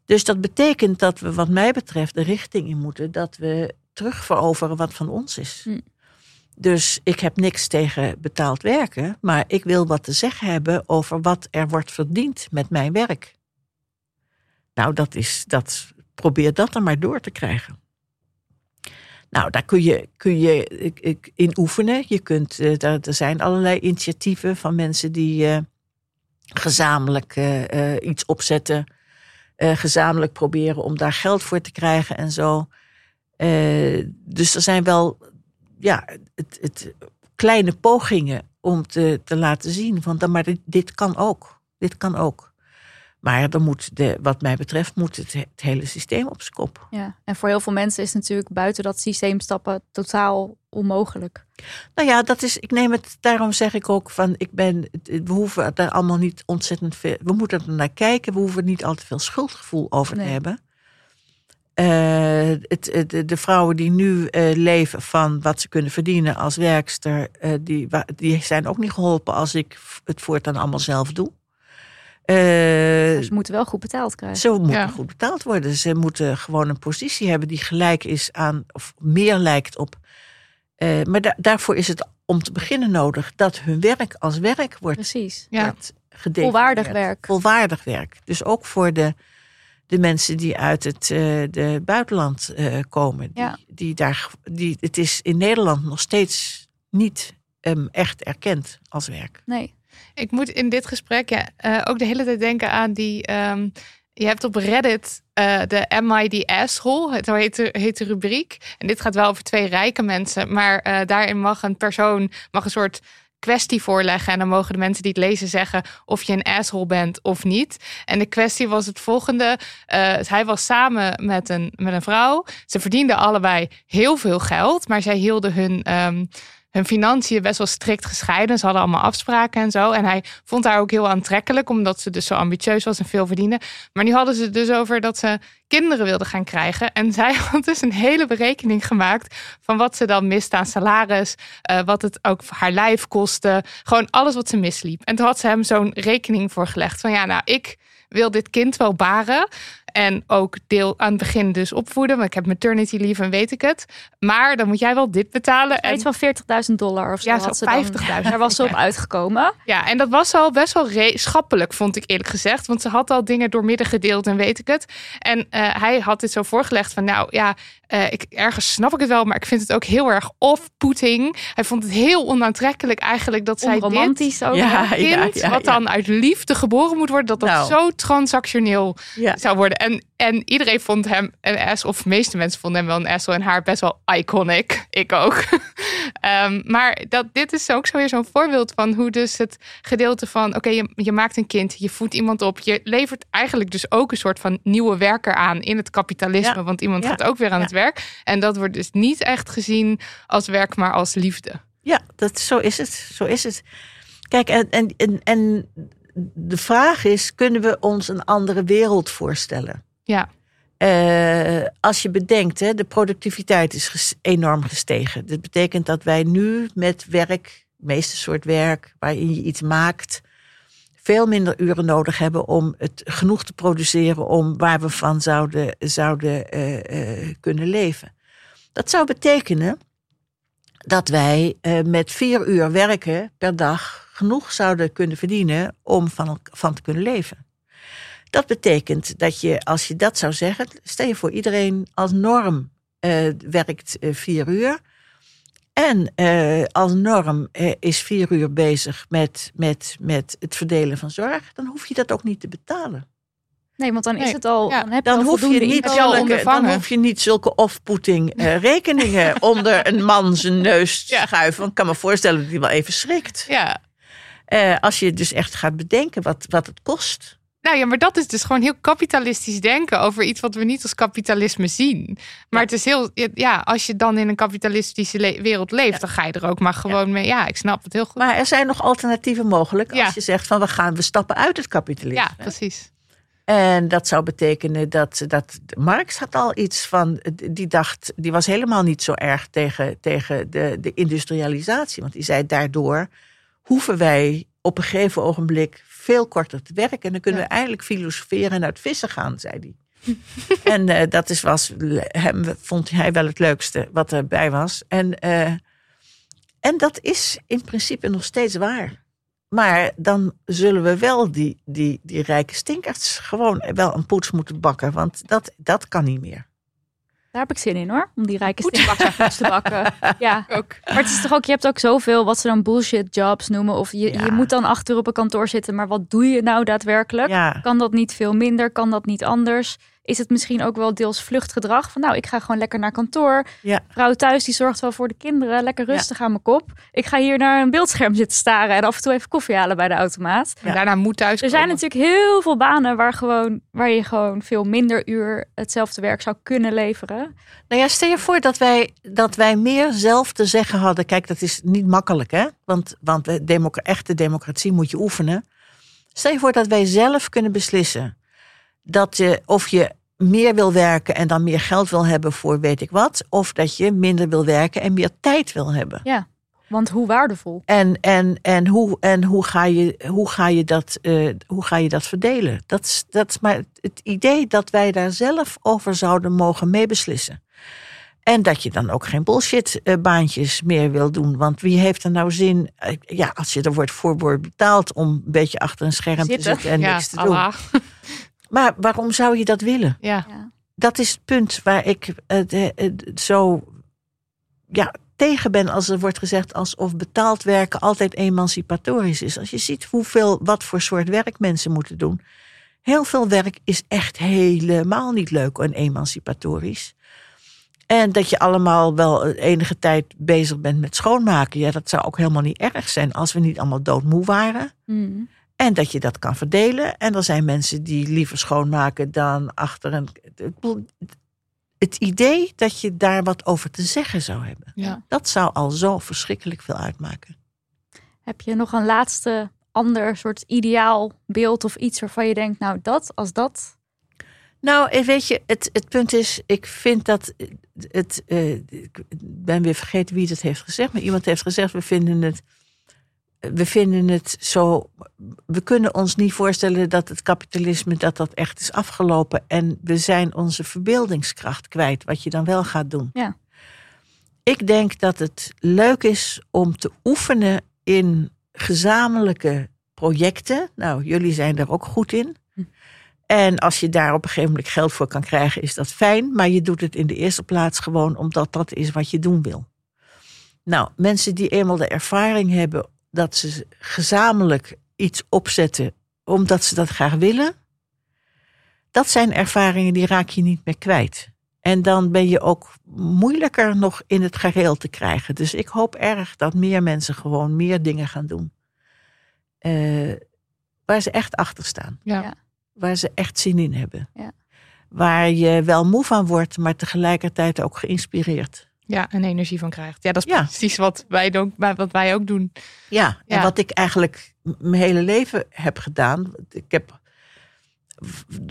Dus dat betekent dat we, wat mij betreft, de richting in moeten dat we terugveroveren wat van ons is. Hm. Dus ik heb niks tegen betaald werken, maar ik wil wat te zeggen hebben over wat er wordt verdiend met mijn werk. Nou, dat is, dat, probeer dat dan maar door te krijgen. Nou, daar kun je, kun je in oefenen. Je kunt, eh, er zijn allerlei initiatieven van mensen die eh, gezamenlijk eh, iets opzetten. gezamenlijk proberen om daar geld voor te krijgen en zo. Dus er zijn wel ja, het, het, kleine pogingen om te, te laten zien van, maar dit, dit kan ook. Dit kan ook. Maar dan moet de, wat mij betreft moet het, het hele systeem op zijn kop. Ja. En voor heel veel mensen is natuurlijk buiten dat systeem stappen totaal onmogelijk. Nou ja, dat is, ik neem het, daarom zeg ik ook van, ik ben, we hoeven daar allemaal niet ontzettend veel, we moeten er naar kijken, we hoeven niet al te veel schuldgevoel over te hebben. Eh, het, de, de vrouwen die nu eh, leven van wat ze kunnen verdienen als werkster, eh, die, die zijn ook niet geholpen als ik het voortaan allemaal zelf doe. Eh, ze moeten wel goed betaald krijgen. ze moeten Ja. goed betaald worden. Ze moeten gewoon een positie hebben die gelijk is aan, of meer lijkt op. eh, maar da- daarvoor is het om te beginnen nodig dat hun werk als werk wordt, Precies. Ja. wordt. Volwaardig werk. Volwaardig werk. Dus ook voor de, de mensen die uit het eh, de buitenland eh, komen. Die, Ja. die daar, die, het is in Nederland nog steeds niet ehm, echt erkend als werk. Nee. Ik moet in dit gesprek ja, eh, ook de hele tijd denken aan die. ehm, je hebt op Reddit eh, de Asshole? Het heet heet de rubriek. En dit gaat wel over twee rijke mensen. Maar eh, daarin mag een persoon mag een soort kwestie voorleggen. En dan mogen de mensen die het lezen zeggen of je een asshole bent of niet. En de kwestie was het volgende. Hij was samen met een, met een vrouw. Ze verdienden allebei heel veel geld. Maar zij hielden hun... ehm, hun financiën best wel strikt gescheiden. Ze hadden allemaal afspraken en zo. En hij vond haar ook heel aantrekkelijk, omdat ze dus zo ambitieus was en veel verdiende. Maar nu hadden ze het dus over dat ze kinderen wilden gaan krijgen. En zij had dus een hele berekening gemaakt van wat ze dan miste aan salaris, eh, wat het ook haar lijf kostte. Gewoon alles wat ze misliep. En toen had ze hem zo'n rekening voorgelegd van ja, nou, ik wil dit kind wel baren. En ook deel aan het begin dus opvoeden. Want ik heb maternity leave en weet ik het. Maar dan moet jij wel dit betalen. En Iets van 40.000 dollar of zo. Ja, had zo ze dan- 50.000. Daar was ze op uitgekomen. Ja, en dat was al best wel schappelijk, vond ik eerlijk gezegd. Want ze had al dingen doormidden gedeeld en weet ik het. En eh, hij had dit zo voorgelegd van, nou ja, eh, ik, ergens snap ik het wel, maar ik vind het ook heel erg off-putting. Hij vond het heel onaantrekkelijk eigenlijk dat zij dit Onromantisch ook. Ja. kind, ja, wat ja. dan uit liefde geboren moet worden, dat dat Nou. zo transactioneel Ja. zou worden. En, en iedereen vond hem een ass, of de meeste mensen vonden hem wel een asshole en haar best wel iconic. Ik ook. Ehm, maar dat, dit is ook zo weer zo'n voorbeeld van hoe dus het gedeelte van... oké, je, je maakt een kind, je voedt iemand op. Je levert eigenlijk dus ook een soort van nieuwe werker aan in het kapitalisme. Ja. Want iemand Ja. gaat ook weer aan Ja. het werk. En dat wordt dus niet echt gezien als werk, maar als liefde. Ja, dat, zo is het. Zo is het. Kijk, en, en, en, en de vraag is: kunnen we ons een andere wereld voorstellen? Ja. Eh, als je bedenkt, hè, de productiviteit is ges- enorm gestegen. Dat betekent dat wij nu met werk, het meeste soort werk, waarin je iets maakt, veel minder uren nodig hebben om het genoeg te produceren om waar we van zouden, zouden eh, eh, kunnen leven. Dat zou betekenen dat wij met vier uur werken per dag genoeg zouden kunnen verdienen om van, van te kunnen leven. Dat betekent dat je, als je dat zou zeggen, stel je voor iedereen als norm eh, werkt eh, vier uur. En eh, als norm eh, is vier uur bezig met, met, met het verdelen van zorg, dan hoef je dat ook niet te betalen. Nee, want dan is het al. Ja, Dan heb je Dan al hoef, je niet zulke, dan hoef je niet zulke off-putting eh, rekeningen onder een man zijn neus te Ja. schuiven. Want ik kan me voorstellen dat hij wel even schrikt. Ja, Eh, als je dus echt gaat bedenken wat, wat het kost. Nou ja, maar dat is dus gewoon heel kapitalistisch denken over iets wat we niet als kapitalisme zien. Maar het is heel, ja, als je dan in een kapitalistische le- wereld leeft, dan ga je er ook maar gewoon mee. Ja, ik snap het heel goed. Maar er zijn nog alternatieven mogelijk. Als je zegt van we gaan, we stappen uit het kapitalisme. ja, precies. En dat zou betekenen dat, dat Marx had al iets van, die dacht, die was helemaal niet zo erg tegen, tegen de, de industrialisatie. Want die zei daardoor hoeven wij op een gegeven ogenblik veel korter te werken. En dan kunnen we eindelijk filosoferen en uit vissen gaan, zei hij. en eh, dat is, was, hem, vond hij wel het leukste wat erbij was. En, eh, en dat is in principe nog steeds waar. Maar dan zullen we wel die, die, die rijke stinkers gewoon wel een poets moeten bakken. Want dat, dat kan niet meer. Daar heb ik zin in hoor. Om die rijke stinkbakkers te bakken. Ja. Ook. Maar het is toch ook, je hebt ook zoveel wat ze dan bullshit jobs noemen. Of je, Ja. je moet dan achter op een kantoor zitten. Maar wat doe je nou daadwerkelijk? Ja, Kan dat niet veel minder? Kan dat niet anders? Is het misschien ook wel deels vluchtgedrag. Van nou, ik ga gewoon lekker naar kantoor. Ja. Vrouw thuis die zorgt wel voor de kinderen. Lekker rustig aan mijn kop. Ik ga hier naar een beeldscherm zitten staren en af en toe even koffie halen bij de automaat. En daarna moet thuis Er zijn komen. natuurlijk heel veel banen waar, gewoon, waar je gewoon veel minder uur hetzelfde werk zou kunnen leveren. Nou ja, stel je voor dat wij, dat wij meer zelf te zeggen hadden. Kijk, dat is niet makkelijk, hè? Want, want democ- echte democratie moet je oefenen. Stel je voor dat wij zelf kunnen beslissen dat je, of je meer wil werken en dan meer geld wil hebben voor weet ik wat, of dat je minder wil werken en meer tijd wil hebben. Want hoe waardevol. En, en, en, hoe, en hoe, ga je, hoe, ga je dat, eh, hoe ga je dat verdelen? Dat is, dat is maar het idee dat wij daar zelf over zouden mogen meebeslissen. En dat je dan ook geen bullshit eh, baantjes meer wil doen. Want wie heeft er nou zin, eh, ja, als je er wordt voor wordt betaald om een beetje achter een scherm te Zitten. zitten en ja, niks te doen. Allah. Maar waarom zou je dat willen? Ja. dat is het punt waar ik het, eh, het zo ja, tegen ben als er wordt gezegd alsof betaald werken altijd emancipatorisch is. Als je ziet hoeveel, wat voor soort werk mensen moeten doen. Heel veel werk is echt helemaal niet leuk en emancipatorisch. En dat je allemaal wel enige tijd bezig bent met schoonmaken. Ja, dat zou ook helemaal niet erg zijn als we niet allemaal doodmoe waren. Hmm. En dat je dat kan verdelen. En er zijn mensen die liever schoonmaken dan achter een. Het idee dat je daar wat over te zeggen zou hebben. Ja. Dat zou al zo verschrikkelijk veel uitmaken. Heb je nog een laatste ander soort ideaal beeld of iets waarvan je denkt, nou dat, als dat. Nou, eh, weet je, het, het punt is, ik vind dat het. eh, ik ben weer vergeten wie het heeft gezegd, maar iemand heeft gezegd: we vinden het. We vinden het zo. We kunnen ons niet voorstellen dat het kapitalisme dat dat echt is afgelopen. En we zijn onze verbeeldingskracht kwijt, wat je dan wel gaat doen. Ja. Ik denk dat het leuk is om te oefenen in gezamenlijke projecten. Nou, jullie zijn daar ook goed in. En als je daar op een gegeven moment geld voor kan krijgen, is dat fijn. Maar je doet het in de eerste plaats gewoon omdat dat is wat je doen wil. Nou, mensen die eenmaal de ervaring hebben dat ze gezamenlijk iets opzetten omdat ze dat graag willen. Dat zijn ervaringen die raak je niet meer kwijt. En dan ben je ook moeilijker nog in het gareel te krijgen. Dus ik hoop erg dat meer mensen gewoon meer dingen gaan doen. eh, waar ze echt achter staan Ja. Ja. waar ze echt zin in hebben. Ja. Waar je wel moe van wordt, maar tegelijkertijd ook geïnspireerd. Ja, en energie van krijgt. Ja, dat is Ja. precies wat wij, doen, wat wij ook doen. Ja, en wat ik eigenlijk mijn hele leven heb gedaan. Ik heb,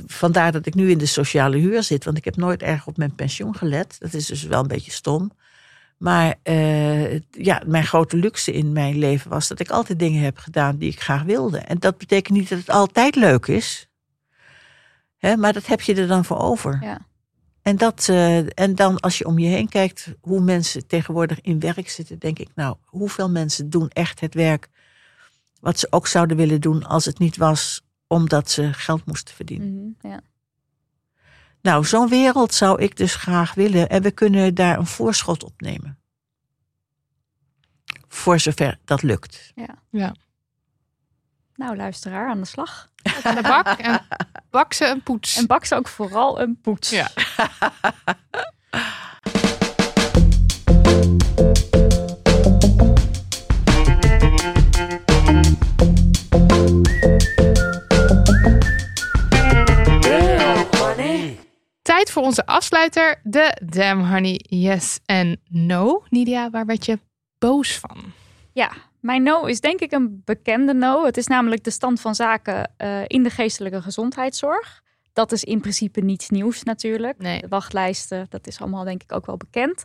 vandaar dat ik nu in de sociale huur zit, want ik heb nooit erg op mijn pensioen gelet. Dat is dus wel een beetje stom. Maar eh, ja, mijn grote luxe in mijn leven was dat ik altijd dingen heb gedaan die ik graag wilde. En dat betekent niet dat het altijd leuk is. Hè, maar dat heb je er dan voor over. Ja. En, dat, eh, en dan als je om je heen kijkt hoe mensen tegenwoordig in werk zitten, denk ik, nou, hoeveel mensen doen echt het werk wat ze ook zouden willen doen als het niet was omdat ze geld moesten verdienen. Mhm, ja. Nou, zo'n wereld zou ik dus graag willen en we kunnen daar een voorschot op nemen. Voor zover dat lukt. Nou, luisteraar, aan de slag. Aan de bak en bak ze een poets. En bak ze ook vooral een poets. Ja. Tijd voor onze afsluiter, de Damn Honey Yes en No. Nidia, waar werd je boos van? Ja, mijn no is denk ik een bekende no. Het is namelijk de stand van zaken eh, in de geestelijke gezondheidszorg. Dat is in principe niets nieuws natuurlijk. Nee. De wachtlijsten, dat is allemaal denk ik ook wel bekend.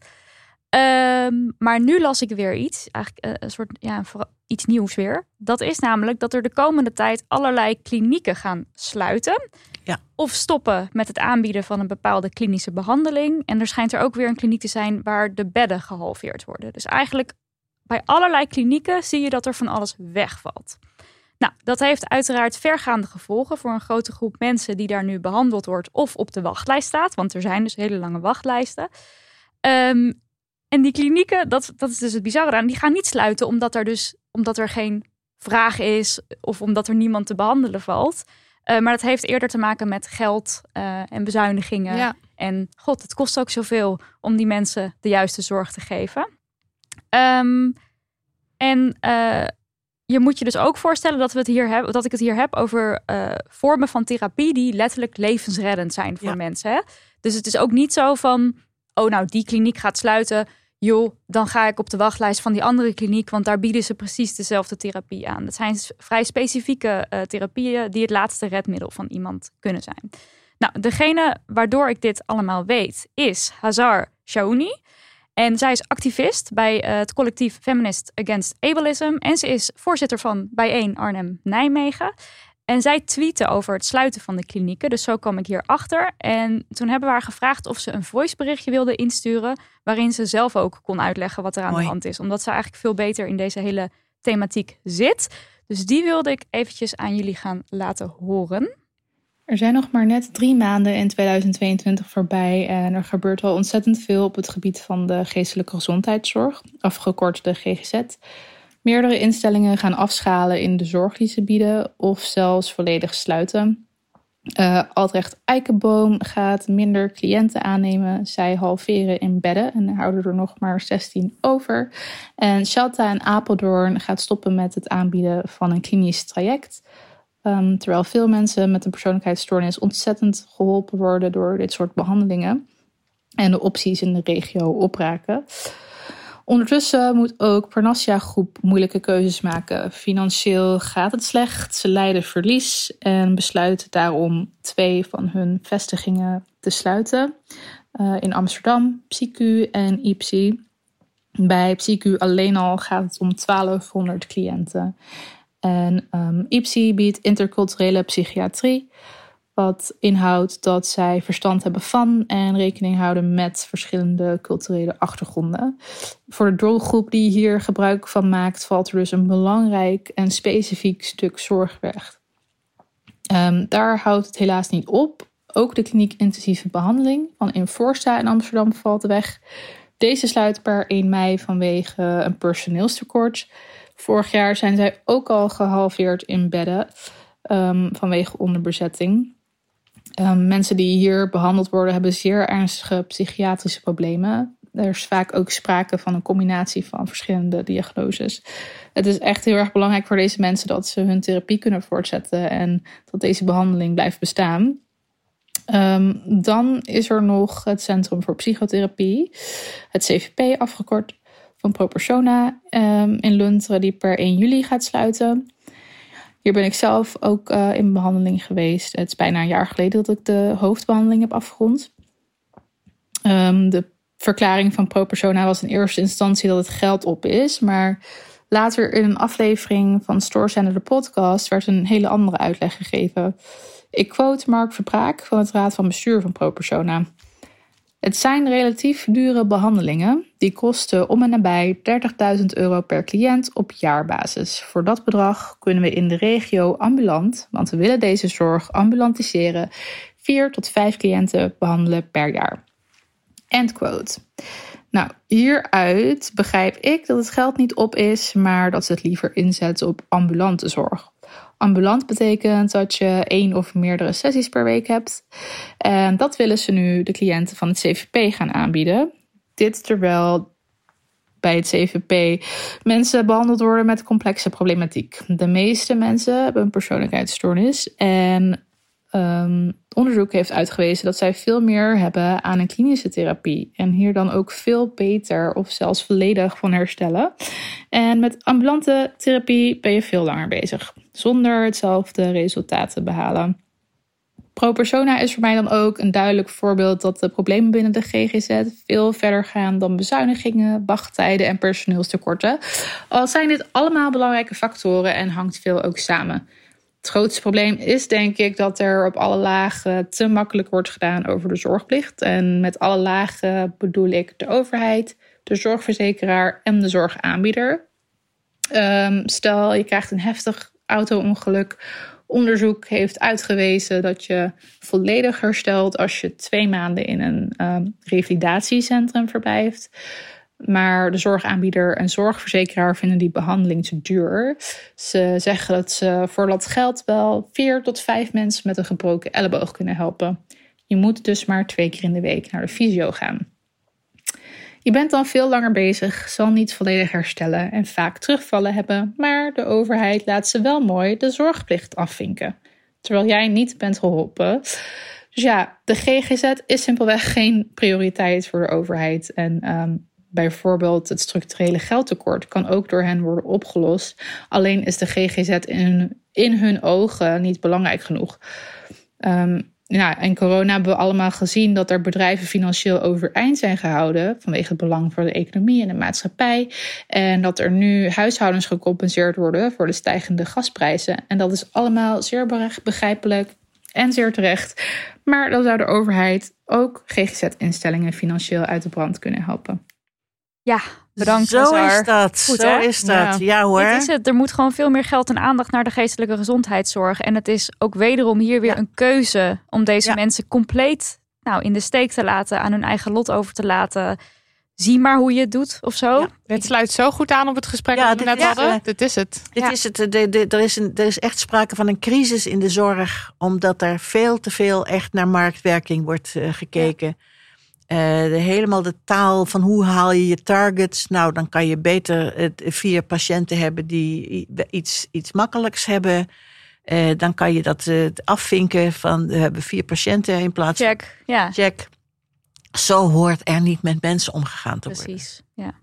Ehm, maar nu las ik weer iets, eigenlijk eh, een soort ja, voor- iets nieuws weer. Dat is namelijk dat er de komende tijd allerlei klinieken gaan sluiten. Ja. Of stoppen met het aanbieden van een bepaalde klinische behandeling. En er schijnt er ook weer een kliniek te zijn waar de bedden gehalveerd worden. Dus eigenlijk bij allerlei klinieken zie je dat er van alles wegvalt. Nou, dat heeft uiteraard vergaande gevolgen voor een grote groep mensen die daar nu behandeld wordt of op de wachtlijst staat. Want er zijn dus hele lange wachtlijsten. Ehm, en die klinieken, dat, dat is dus het bizarre aan, die gaan niet sluiten omdat er dus omdat er geen vraag is of omdat er niemand te behandelen valt. Uh, maar dat heeft eerder te maken met geld uh, en bezuinigingen. Ja. En god, het kost ook zoveel om die mensen de juiste zorg te geven. Um, en uh, je moet je dus ook voorstellen dat, we het hier hebben, dat ik het hier heb over vormen van therapie die letterlijk levensreddend zijn voor Ja. mensen. Hè? Dus het is ook niet zo van, oh nou, die kliniek gaat sluiten. Joh, dan ga ik op de wachtlijst van die andere kliniek, want daar bieden ze precies dezelfde therapie aan. Dat zijn vrij specifieke eh, therapieën die het laatste redmiddel van iemand kunnen zijn. Nou, degene waardoor ik dit allemaal weet is Hazar Shaouni. En zij is activist bij eh, het collectief Feminist Against Ableism. En ze is voorzitter van Bijeen Arnhem Nijmegen. En zij tweette over het sluiten van de klinieken. Dus zo kwam ik hier achter. En toen hebben we haar gevraagd of ze een voiceberichtje wilde insturen. Waarin ze zelf ook kon uitleggen wat er aan Mooi. de hand is. Omdat ze eigenlijk veel beter in deze hele thematiek zit. Dus die wilde ik eventjes aan jullie gaan laten horen. Er zijn nog maar net drie maanden in 2022 voorbij en er gebeurt al ontzettend veel op het gebied van de geestelijke gezondheidszorg, afgekort de GGZ. Meerdere instellingen gaan afschalen in de zorg die ze bieden of zelfs volledig sluiten. Eh Altrecht Eikenboom gaat minder cliënten aannemen. Zij halveren in bedden en houden er nog maar 16 over. En Shelta en Apeldoorn gaat stoppen met het aanbieden van een klinisch traject. Um, terwijl veel mensen met een persoonlijkheidsstoornis ontzettend geholpen worden door dit soort behandelingen. En de opties in de regio opraken. Ondertussen moet ook Parnassia Groep moeilijke keuzes maken. Financieel gaat het slecht, ze lijden verlies en besluiten daarom twee van hun vestigingen te sluiten. Uh, in Amsterdam, PsyQ en IPSI. Bij PsyQ alleen al gaat het om 1200 cliënten. En um, IPSI biedt interculturele psychiatrie, wat inhoudt dat zij verstand hebben van en rekening houden met verschillende culturele achtergronden. Voor de doelgroep die hier gebruik van maakt, valt er dus een belangrijk en specifiek stuk zorg weg. Um, daar houdt het helaas niet op. Ook de kliniek intensieve behandeling van Inforsta in Amsterdam valt weg. Deze sluit per 1 mei vanwege een personeelstekort. Vorig jaar zijn zij ook al gehalveerd in bedden um, vanwege onderbezetting. Um, mensen die hier behandeld worden hebben zeer ernstige psychiatrische problemen. Er is vaak ook sprake van een combinatie van verschillende diagnoses. Het is echt heel erg belangrijk voor deze mensen dat ze hun therapie kunnen voortzetten en dat deze behandeling blijft bestaan. Um, dan is er nog het Centrum voor Psychotherapie, het CVP afgekort van ProPersona um, in Lunteren, die per 1 juli gaat sluiten. Hier ben ik zelf ook uh, in behandeling geweest. Het is bijna een jaar geleden dat ik de hoofdbehandeling heb afgerond. Um, de verklaring van ProPersona was in eerste instantie dat het geld op is, maar later in een aflevering van Stoorzender de podcast werd een hele andere uitleg gegeven. Ik quote Mark Verbraak van het Raad van Bestuur van ProPersona. Het zijn relatief dure behandelingen. Die kosten om en nabij 30.000 euro per cliënt op jaarbasis. Voor dat bedrag kunnen we in de regio ambulant, want we willen deze zorg ambulantiseren, 4 tot 5 cliënten behandelen per jaar. End quote. Nou, hieruit begrijp ik dat het geld niet op is, maar dat ze het liever inzetten op ambulante zorg. Ambulant betekent dat je één of meerdere sessies per week hebt. En dat willen ze nu de cliënten van het CVP gaan aanbieden. Dit terwijl bij het CVP mensen behandeld worden met complexe problematiek. De meeste mensen hebben een persoonlijkheidsstoornis. En um, onderzoek heeft uitgewezen dat zij veel meer hebben aan een klinische therapie. En hier dan ook veel beter of zelfs volledig van herstellen. En met ambulante therapie ben je veel langer bezig. Zonder hetzelfde resultaat te behalen. ProPersona is voor mij dan ook een duidelijk voorbeeld dat de problemen binnen de GGZ veel verder gaan dan bezuinigingen, wachttijden en personeelstekorten. Al zijn dit allemaal belangrijke factoren en hangt veel ook samen. Het grootste probleem is denk ik dat er op alle lagen te makkelijk wordt gedaan over de zorgplicht. En met alle lagen bedoel ik de overheid, de zorgverzekeraar en de zorgaanbieder. Um, stel je krijgt een heftig auto-ongeluk. Onderzoek heeft uitgewezen dat je volledig herstelt als je twee maanden in een um, revalidatiecentrum verblijft. Maar de zorgaanbieder en zorgverzekeraar vinden die behandeling te duur. Ze zeggen dat ze voor dat geld wel vier tot vijf mensen met een gebroken elleboog kunnen helpen. Je moet dus maar twee keer in de week naar de fysio gaan. Je bent dan veel langer bezig, zal niet volledig herstellen en vaak terugvallen hebben, maar de overheid laat ze wel mooi de zorgplicht afvinken, terwijl jij niet bent geholpen. Dus ja, de GGZ is simpelweg geen prioriteit voor de overheid. En ehm, bijvoorbeeld het structurele geldtekort kan ook door hen worden opgelost. Alleen is de GGZ in, in hun ogen niet belangrijk genoeg. Um, ja, en corona hebben we allemaal gezien dat er bedrijven financieel overeind zijn gehouden vanwege het belang voor de economie en de maatschappij. En dat er nu huishoudens gecompenseerd worden voor de stijgende gasprijzen. En dat is allemaal zeer begrijpelijk en zeer terecht. Maar dan zou de overheid ook GGZ-instellingen financieel uit de brand kunnen helpen. Ja, bedankt. Zo Hazar. is dat. Goed, Zo hè? is dat. Ja, hoor. Dit is het. Er moet gewoon veel meer geld en aandacht naar de geestelijke gezondheidszorg. En het is ook wederom hier weer Ja. een keuze om deze Ja. mensen compleet nou, in de steek te laten, aan hun eigen lot over te laten. Zie maar hoe je het doet of zo. Ja. Dit sluit zo goed aan op het gesprek Ja, dat we net is, hadden. eh, Dit is het. Dit Ja. is het. De, de, er, is een, er is echt sprake van een crisis in de zorg, omdat er veel te veel echt naar marktwerking wordt eh, gekeken. Eh, de, helemaal de taal van hoe haal je je targets. Nou, dan kan je beter het, vier patiënten hebben die iets, iets makkelijks hebben. Eh, dan kan je dat eh, afvinken van we hebben vier patiënten in plaats Check. Ja, van check. Zo hoort er niet met mensen omgegaan te worden. precies. Ja.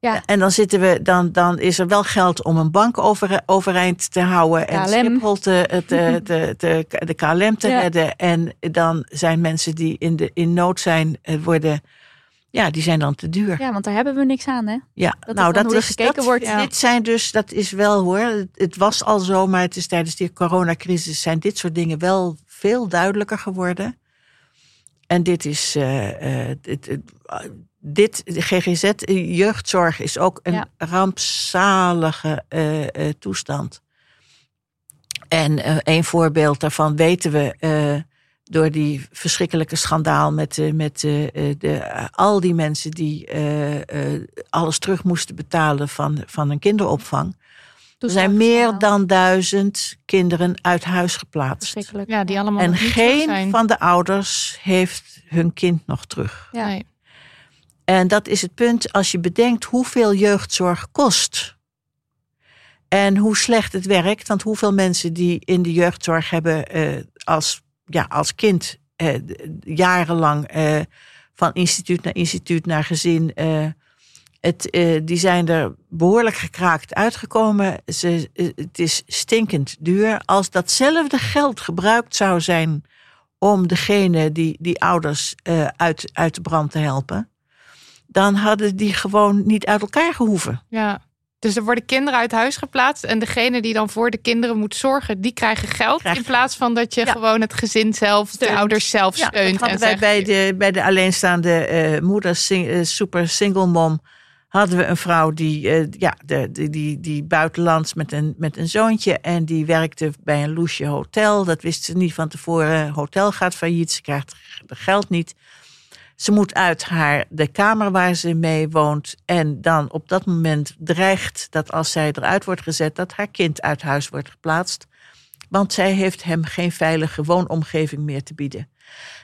En dan zitten we, dan, dan is er wel geld om een bank over, overeind te houden en. Schiphol te, te, te, te- de KLM te Ja. redden. En dan zijn mensen die in, de, in nood zijn, eh, worden, ja, die zijn dan te duur. ja, want daar hebben we niks aan, hè? Ja, is nou dat is gekeken dat, wordt. Dit zijn dus, dat is wel hoor. Het, het was al zo, maar het is tijdens die coronacrisis zijn dit soort dingen wel veel duidelijker geworden. En dit is, eh, eh, dit, het- dit, de GGZ, eh, jeugdzorg is ook een Ja. rampzalige eh, eh, toestand. En eh, een voorbeeld daarvan weten we eh, door die verschrikkelijke schandaal met, met eh, eh, de, al die mensen die eh, eh, alles terug moesten betalen van, van een kinderopvang. Er zijn meer dan duizend kinderen uit huis geplaatst. Verschrikkelijk. Ja, die allemaal En geen zijn. van de ouders heeft hun kind nog terug. Ja. Nee. En dat is het punt als je bedenkt hoeveel jeugdzorg kost. En hoe slecht het werkt. Want hoeveel mensen die in de jeugdzorg hebben eh, als, ja, als kind eh, jarenlang eh, van instituut naar instituut naar gezin. eh, het, eh, die zijn er behoorlijk gekraakt uitgekomen. Ze, eh, het is stinkend duur. Als datzelfde geld gebruikt zou zijn om degene die, die ouders uit, uit de brand te helpen, dan hadden die gewoon niet uit elkaar gehoeven. Ja. Dus er worden kinderen uit huis geplaatst. En degene die dan voor de kinderen moet zorgen, die krijgen geld. In plaats van dat je Ja. gewoon het gezin zelf, de ouders zelf Ja, steunt. dat hadden en wij zegt, bij de, bij de alleenstaande eh moeder, sing- eh, super single mom, hadden we een vrouw die, eh, ja, de, die, die, die buitenlands met een, met een zoontje en die werkte bij een loesje hotel. Dat wist ze niet van tevoren. Hotel gaat failliet, ze krijgt het geld niet. Ze moet uit haar, de kamer waar ze mee woont. En dan op dat moment dreigt dat als zij eruit wordt gezet, dat haar kind uit huis wordt geplaatst. Want zij heeft hem geen veilige woonomgeving meer te bieden.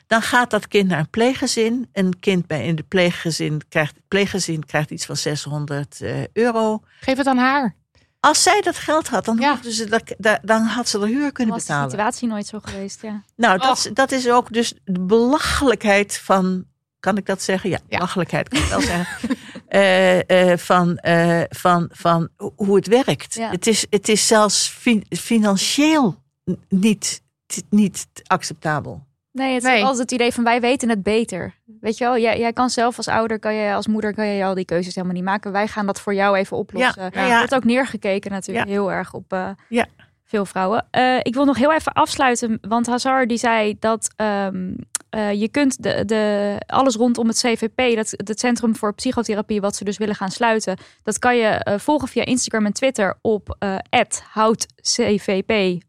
Dan gaat dat kind naar een pleeggezin. Een kind bij in de pleeggezin krijgt, het pleeggezin krijgt iets van 600 eh, euro. Geef het aan haar. Als zij dat geld had, dan, Ja. hoefde ze dat, da- dan had ze de huur kunnen was de betalen. situatie nooit zo geweest, ja. Nou, dat, is- dat is ook dus de belachelijkheid van. Kan ik dat zeggen? Ja, belachelijkheid kan ik wel zeggen. Eh, eh, van, eh, van, van hoe het werkt. Ja. Het, is, het is zelfs fi- financieel niet, niet acceptabel. Nee, het Nee. is altijd het idee van wij weten het beter. Weet je wel, jij, jij kan zelf als ouder, kan je, als moeder, kan je al die keuzes helemaal niet maken. Wij gaan dat voor jou even oplossen. Ja, ja. wordt ook neergekeken natuurlijk Ja. heel erg op eh, Ja. veel vrouwen. Eh, ik wil nog heel even afsluiten, want Hazar die zei dat ehm, eh, je kunt de, de, alles rondom het CVP, dat, het Centrum voor Psychotherapie, wat ze dus willen gaan sluiten, dat kan je eh, volgen via Instagram en Twitter op eh @houdcvp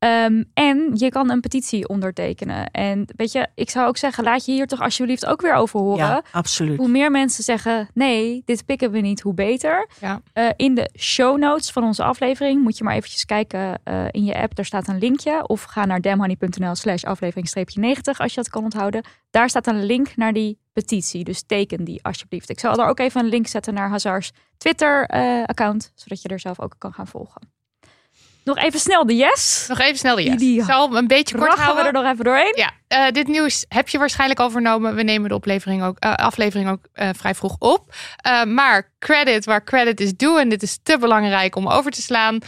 Ehm, en je kan een petitie ondertekenen. En weet je, ik zou ook zeggen, laat je hier toch alsjeblieft ook weer over horen. Ja, absoluut. Hoe meer mensen zeggen, nee, dit pikken we niet, hoe beter. Ja. Eh, in de show notes van onze aflevering moet je maar eventjes kijken eh, in je app. Daar staat een linkje. Of ga naar damhoney.nl slash aflevering 90 als je dat kan onthouden. Daar staat een link naar die petitie. Dus teken die alsjeblieft. Ik zal er ook even een link zetten naar Hazars Twitter-account. zodat je er zelf ook kan gaan volgen. Nog even snel de yes. Nog even snel de yes. Die- zal een beetje kort Rachen we houden. er nog even doorheen. Ja, eh, dit nieuws heb je waarschijnlijk al vernomen. We nemen de oplevering ook, eh, aflevering ook eh, vrij vroeg op. Maar credit waar credit is due. En dit is te belangrijk om over te slaan.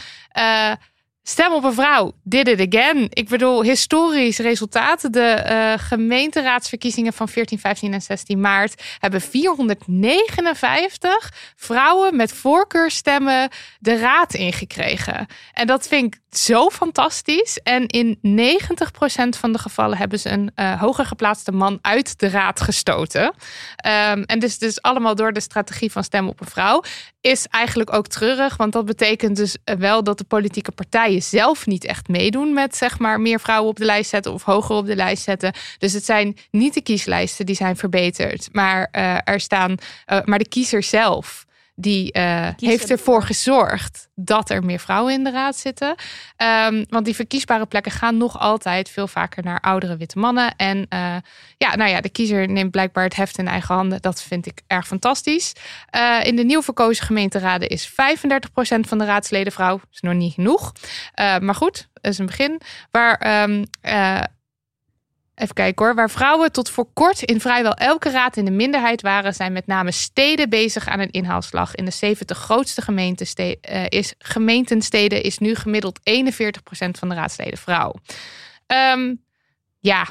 Stem op een vrouw. Did it again. Ik bedoel, historisch resultaat. De eh, gemeenteraadsverkiezingen van 14, 15 en 16 maart hebben 459 vrouwen met voorkeurstemmen de raad ingekregen. En dat vind ik zo fantastisch. En in 90% van de gevallen hebben ze een eh, hoger geplaatste man uit de raad gestoten. Ehm, en dus, dus allemaal door de strategie van stem op een vrouw. Is eigenlijk ook treurig, want dat betekent dus eh, wel dat de politieke partijen zelf niet echt meedoen met zeg maar meer vrouwen op de lijst zetten of hoger op de lijst zetten. Dus het zijn niet de kieslijsten die zijn verbeterd, maar eh, er staan, eh, maar de kiezer zelf. Die eh, heeft ervoor gezorgd dat er meer vrouwen in de raad zitten. Ehm, want die verkiesbare plekken gaan nog altijd veel vaker naar oudere witte mannen. En eh, ja, nou ja, de kiezer neemt blijkbaar het heft in eigen handen. Dat vind ik erg fantastisch. Eh, in de nieuw verkozen gemeenteraden is 35% van de raadsleden vrouw. Dat is nog niet genoeg. Maar goed, dat is een begin. Waar ehm, eh, Even kijken hoor. Waar vrouwen tot voor kort in vrijwel elke raad in de minderheid waren, zijn met name steden bezig aan een inhaalslag. In de 70 grootste gemeenten, is, gemeentensteden is nu gemiddeld 41% van de raadsleden vrouw. Ehm, ja,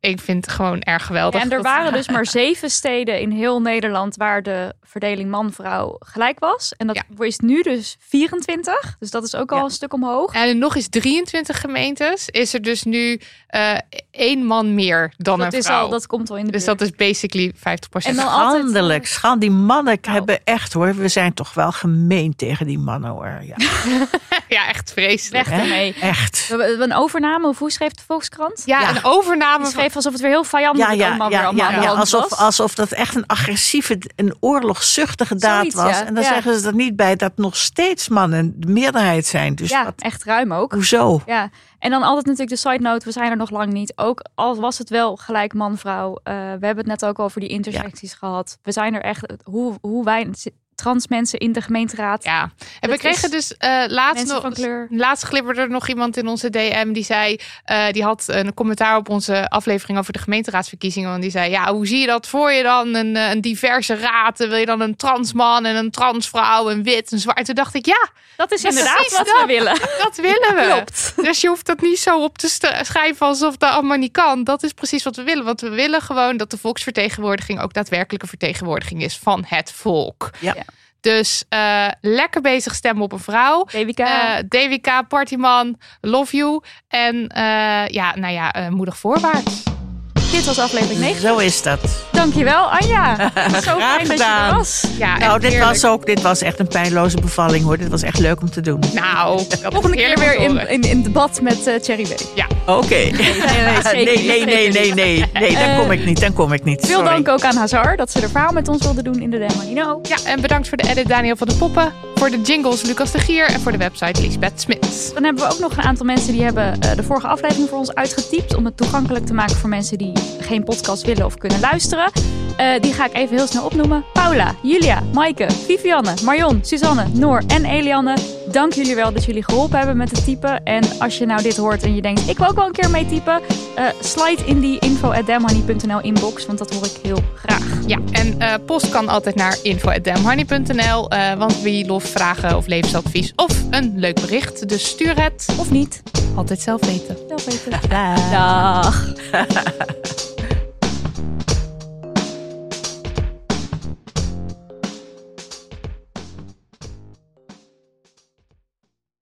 ik vind het gewoon erg geweldig. En er waren dus maar zeven steden in heel Nederland waar de verdeling man-vrouw gelijk was. En dat is nu dus 24. Dus dat is ook al een stuk omhoog. En nog eens 23 gemeentes is er dus nu eh, één man meer dan Dat een is vrouw. al- dat komt al in de Dus dat is basically 50%. Schandelijk. Schand, die mannen Nou. hebben echt hoor. We zijn toch wel gemeen tegen die mannen hoor. Ja, ja echt vreselijk. Weg ermee. Echt. Een overname, of hoe schreef de Volkskrant? Ja, een overname. Die schreef alsof het weer heel vijandig Ja, ja, allemaal ja, allemaal ja, alsof, was. alsof dat echt een agressieve, een oorlogszuchtige daad Zoiets, was. ja. En dan Ja. zeggen ze er niet bij dat nog steeds mannen de meerderheid zijn. Dus ja, wat, echt ruim ook. hoezo? Ja, en dan altijd natuurlijk de side note, we zijn er nog lang niet. Ook al was het wel gelijk man-vrouw. eh, we hebben het net ook over die intersecties gehad. We zijn er echt, hoe, hoe wij trans mensen in de gemeenteraad. Ja, en we kregen dus eh, laatst nog, van kleur. laatst glibberde er nog iemand in onze DM die zei, eh, die had een commentaar op onze aflevering over de gemeenteraadsverkiezingen, want die zei, ja, hoe zie je dat voor je dan een, eh, een diverse raad? Wil je dan een transman en een transvrouw en wit en zwart? Toen dacht ik, ja, Dat is inderdaad precies wat dat. we willen. dat willen we. Klopt. Dus je hoeft dat niet zo op te schrijven alsof dat allemaal niet kan. Dat is precies wat we willen. Want we willen gewoon dat de volksvertegenwoordiging ook daadwerkelijke vertegenwoordiging is van het volk. Ja. Dus eh, lekker bezig stemmen op een vrouw. DWK. Eh, DWK, Partyman, Love You. En eh, ja, nou ja, eh, moedig voorwaarts. Dit was aflevering 9. Zo is dat. Dankjewel Anja. Zo Graag fijn dat je er gedaan. was. Ja, Nou, dit heerlijk. was ook dit was echt een pijnloze bevalling hoor. Dit was echt leuk om te doen. Nou, dat Volgende keer weer in, in, in debat met eh Cherry B. Ja, Oké. nee, Nee, nee, nee, nee, nee, nee. Nee, dan kom ik niet. Dan kom ik niet. Veel dank ook aan Hazar dat ze er verhaal met ons wilde doen in de Demo ja, en bedankt voor de edit Daniel van de Poppen. Voor de jingles Lucas de Gier. En voor de website Lisbeth Smits. Dan hebben we ook nog een aantal mensen die hebben eh, de vorige aflevering voor ons uitgetypt. Om het toegankelijk te maken voor mensen die geen podcast willen of kunnen luisteren. Eh, die ga ik even heel snel opnoemen. Paula, Julia, Maaike, Vivianne, Marion, Suzanne, Noor en Elianne. Dank jullie wel dat jullie geholpen hebben met het typen. En als je nou dit hoort en je denkt, ik wil ook wel een keer mee typen. eh, slide in die info inbox, want dat hoor ik heel graag. Ja, en eh, post kan altijd naar info.damhoney.nl. eh want wie lof vragen of levensadvies of een leuk bericht. Dus stuur het. Of niet. Altijd zelf weten. Zelf weten. Dag.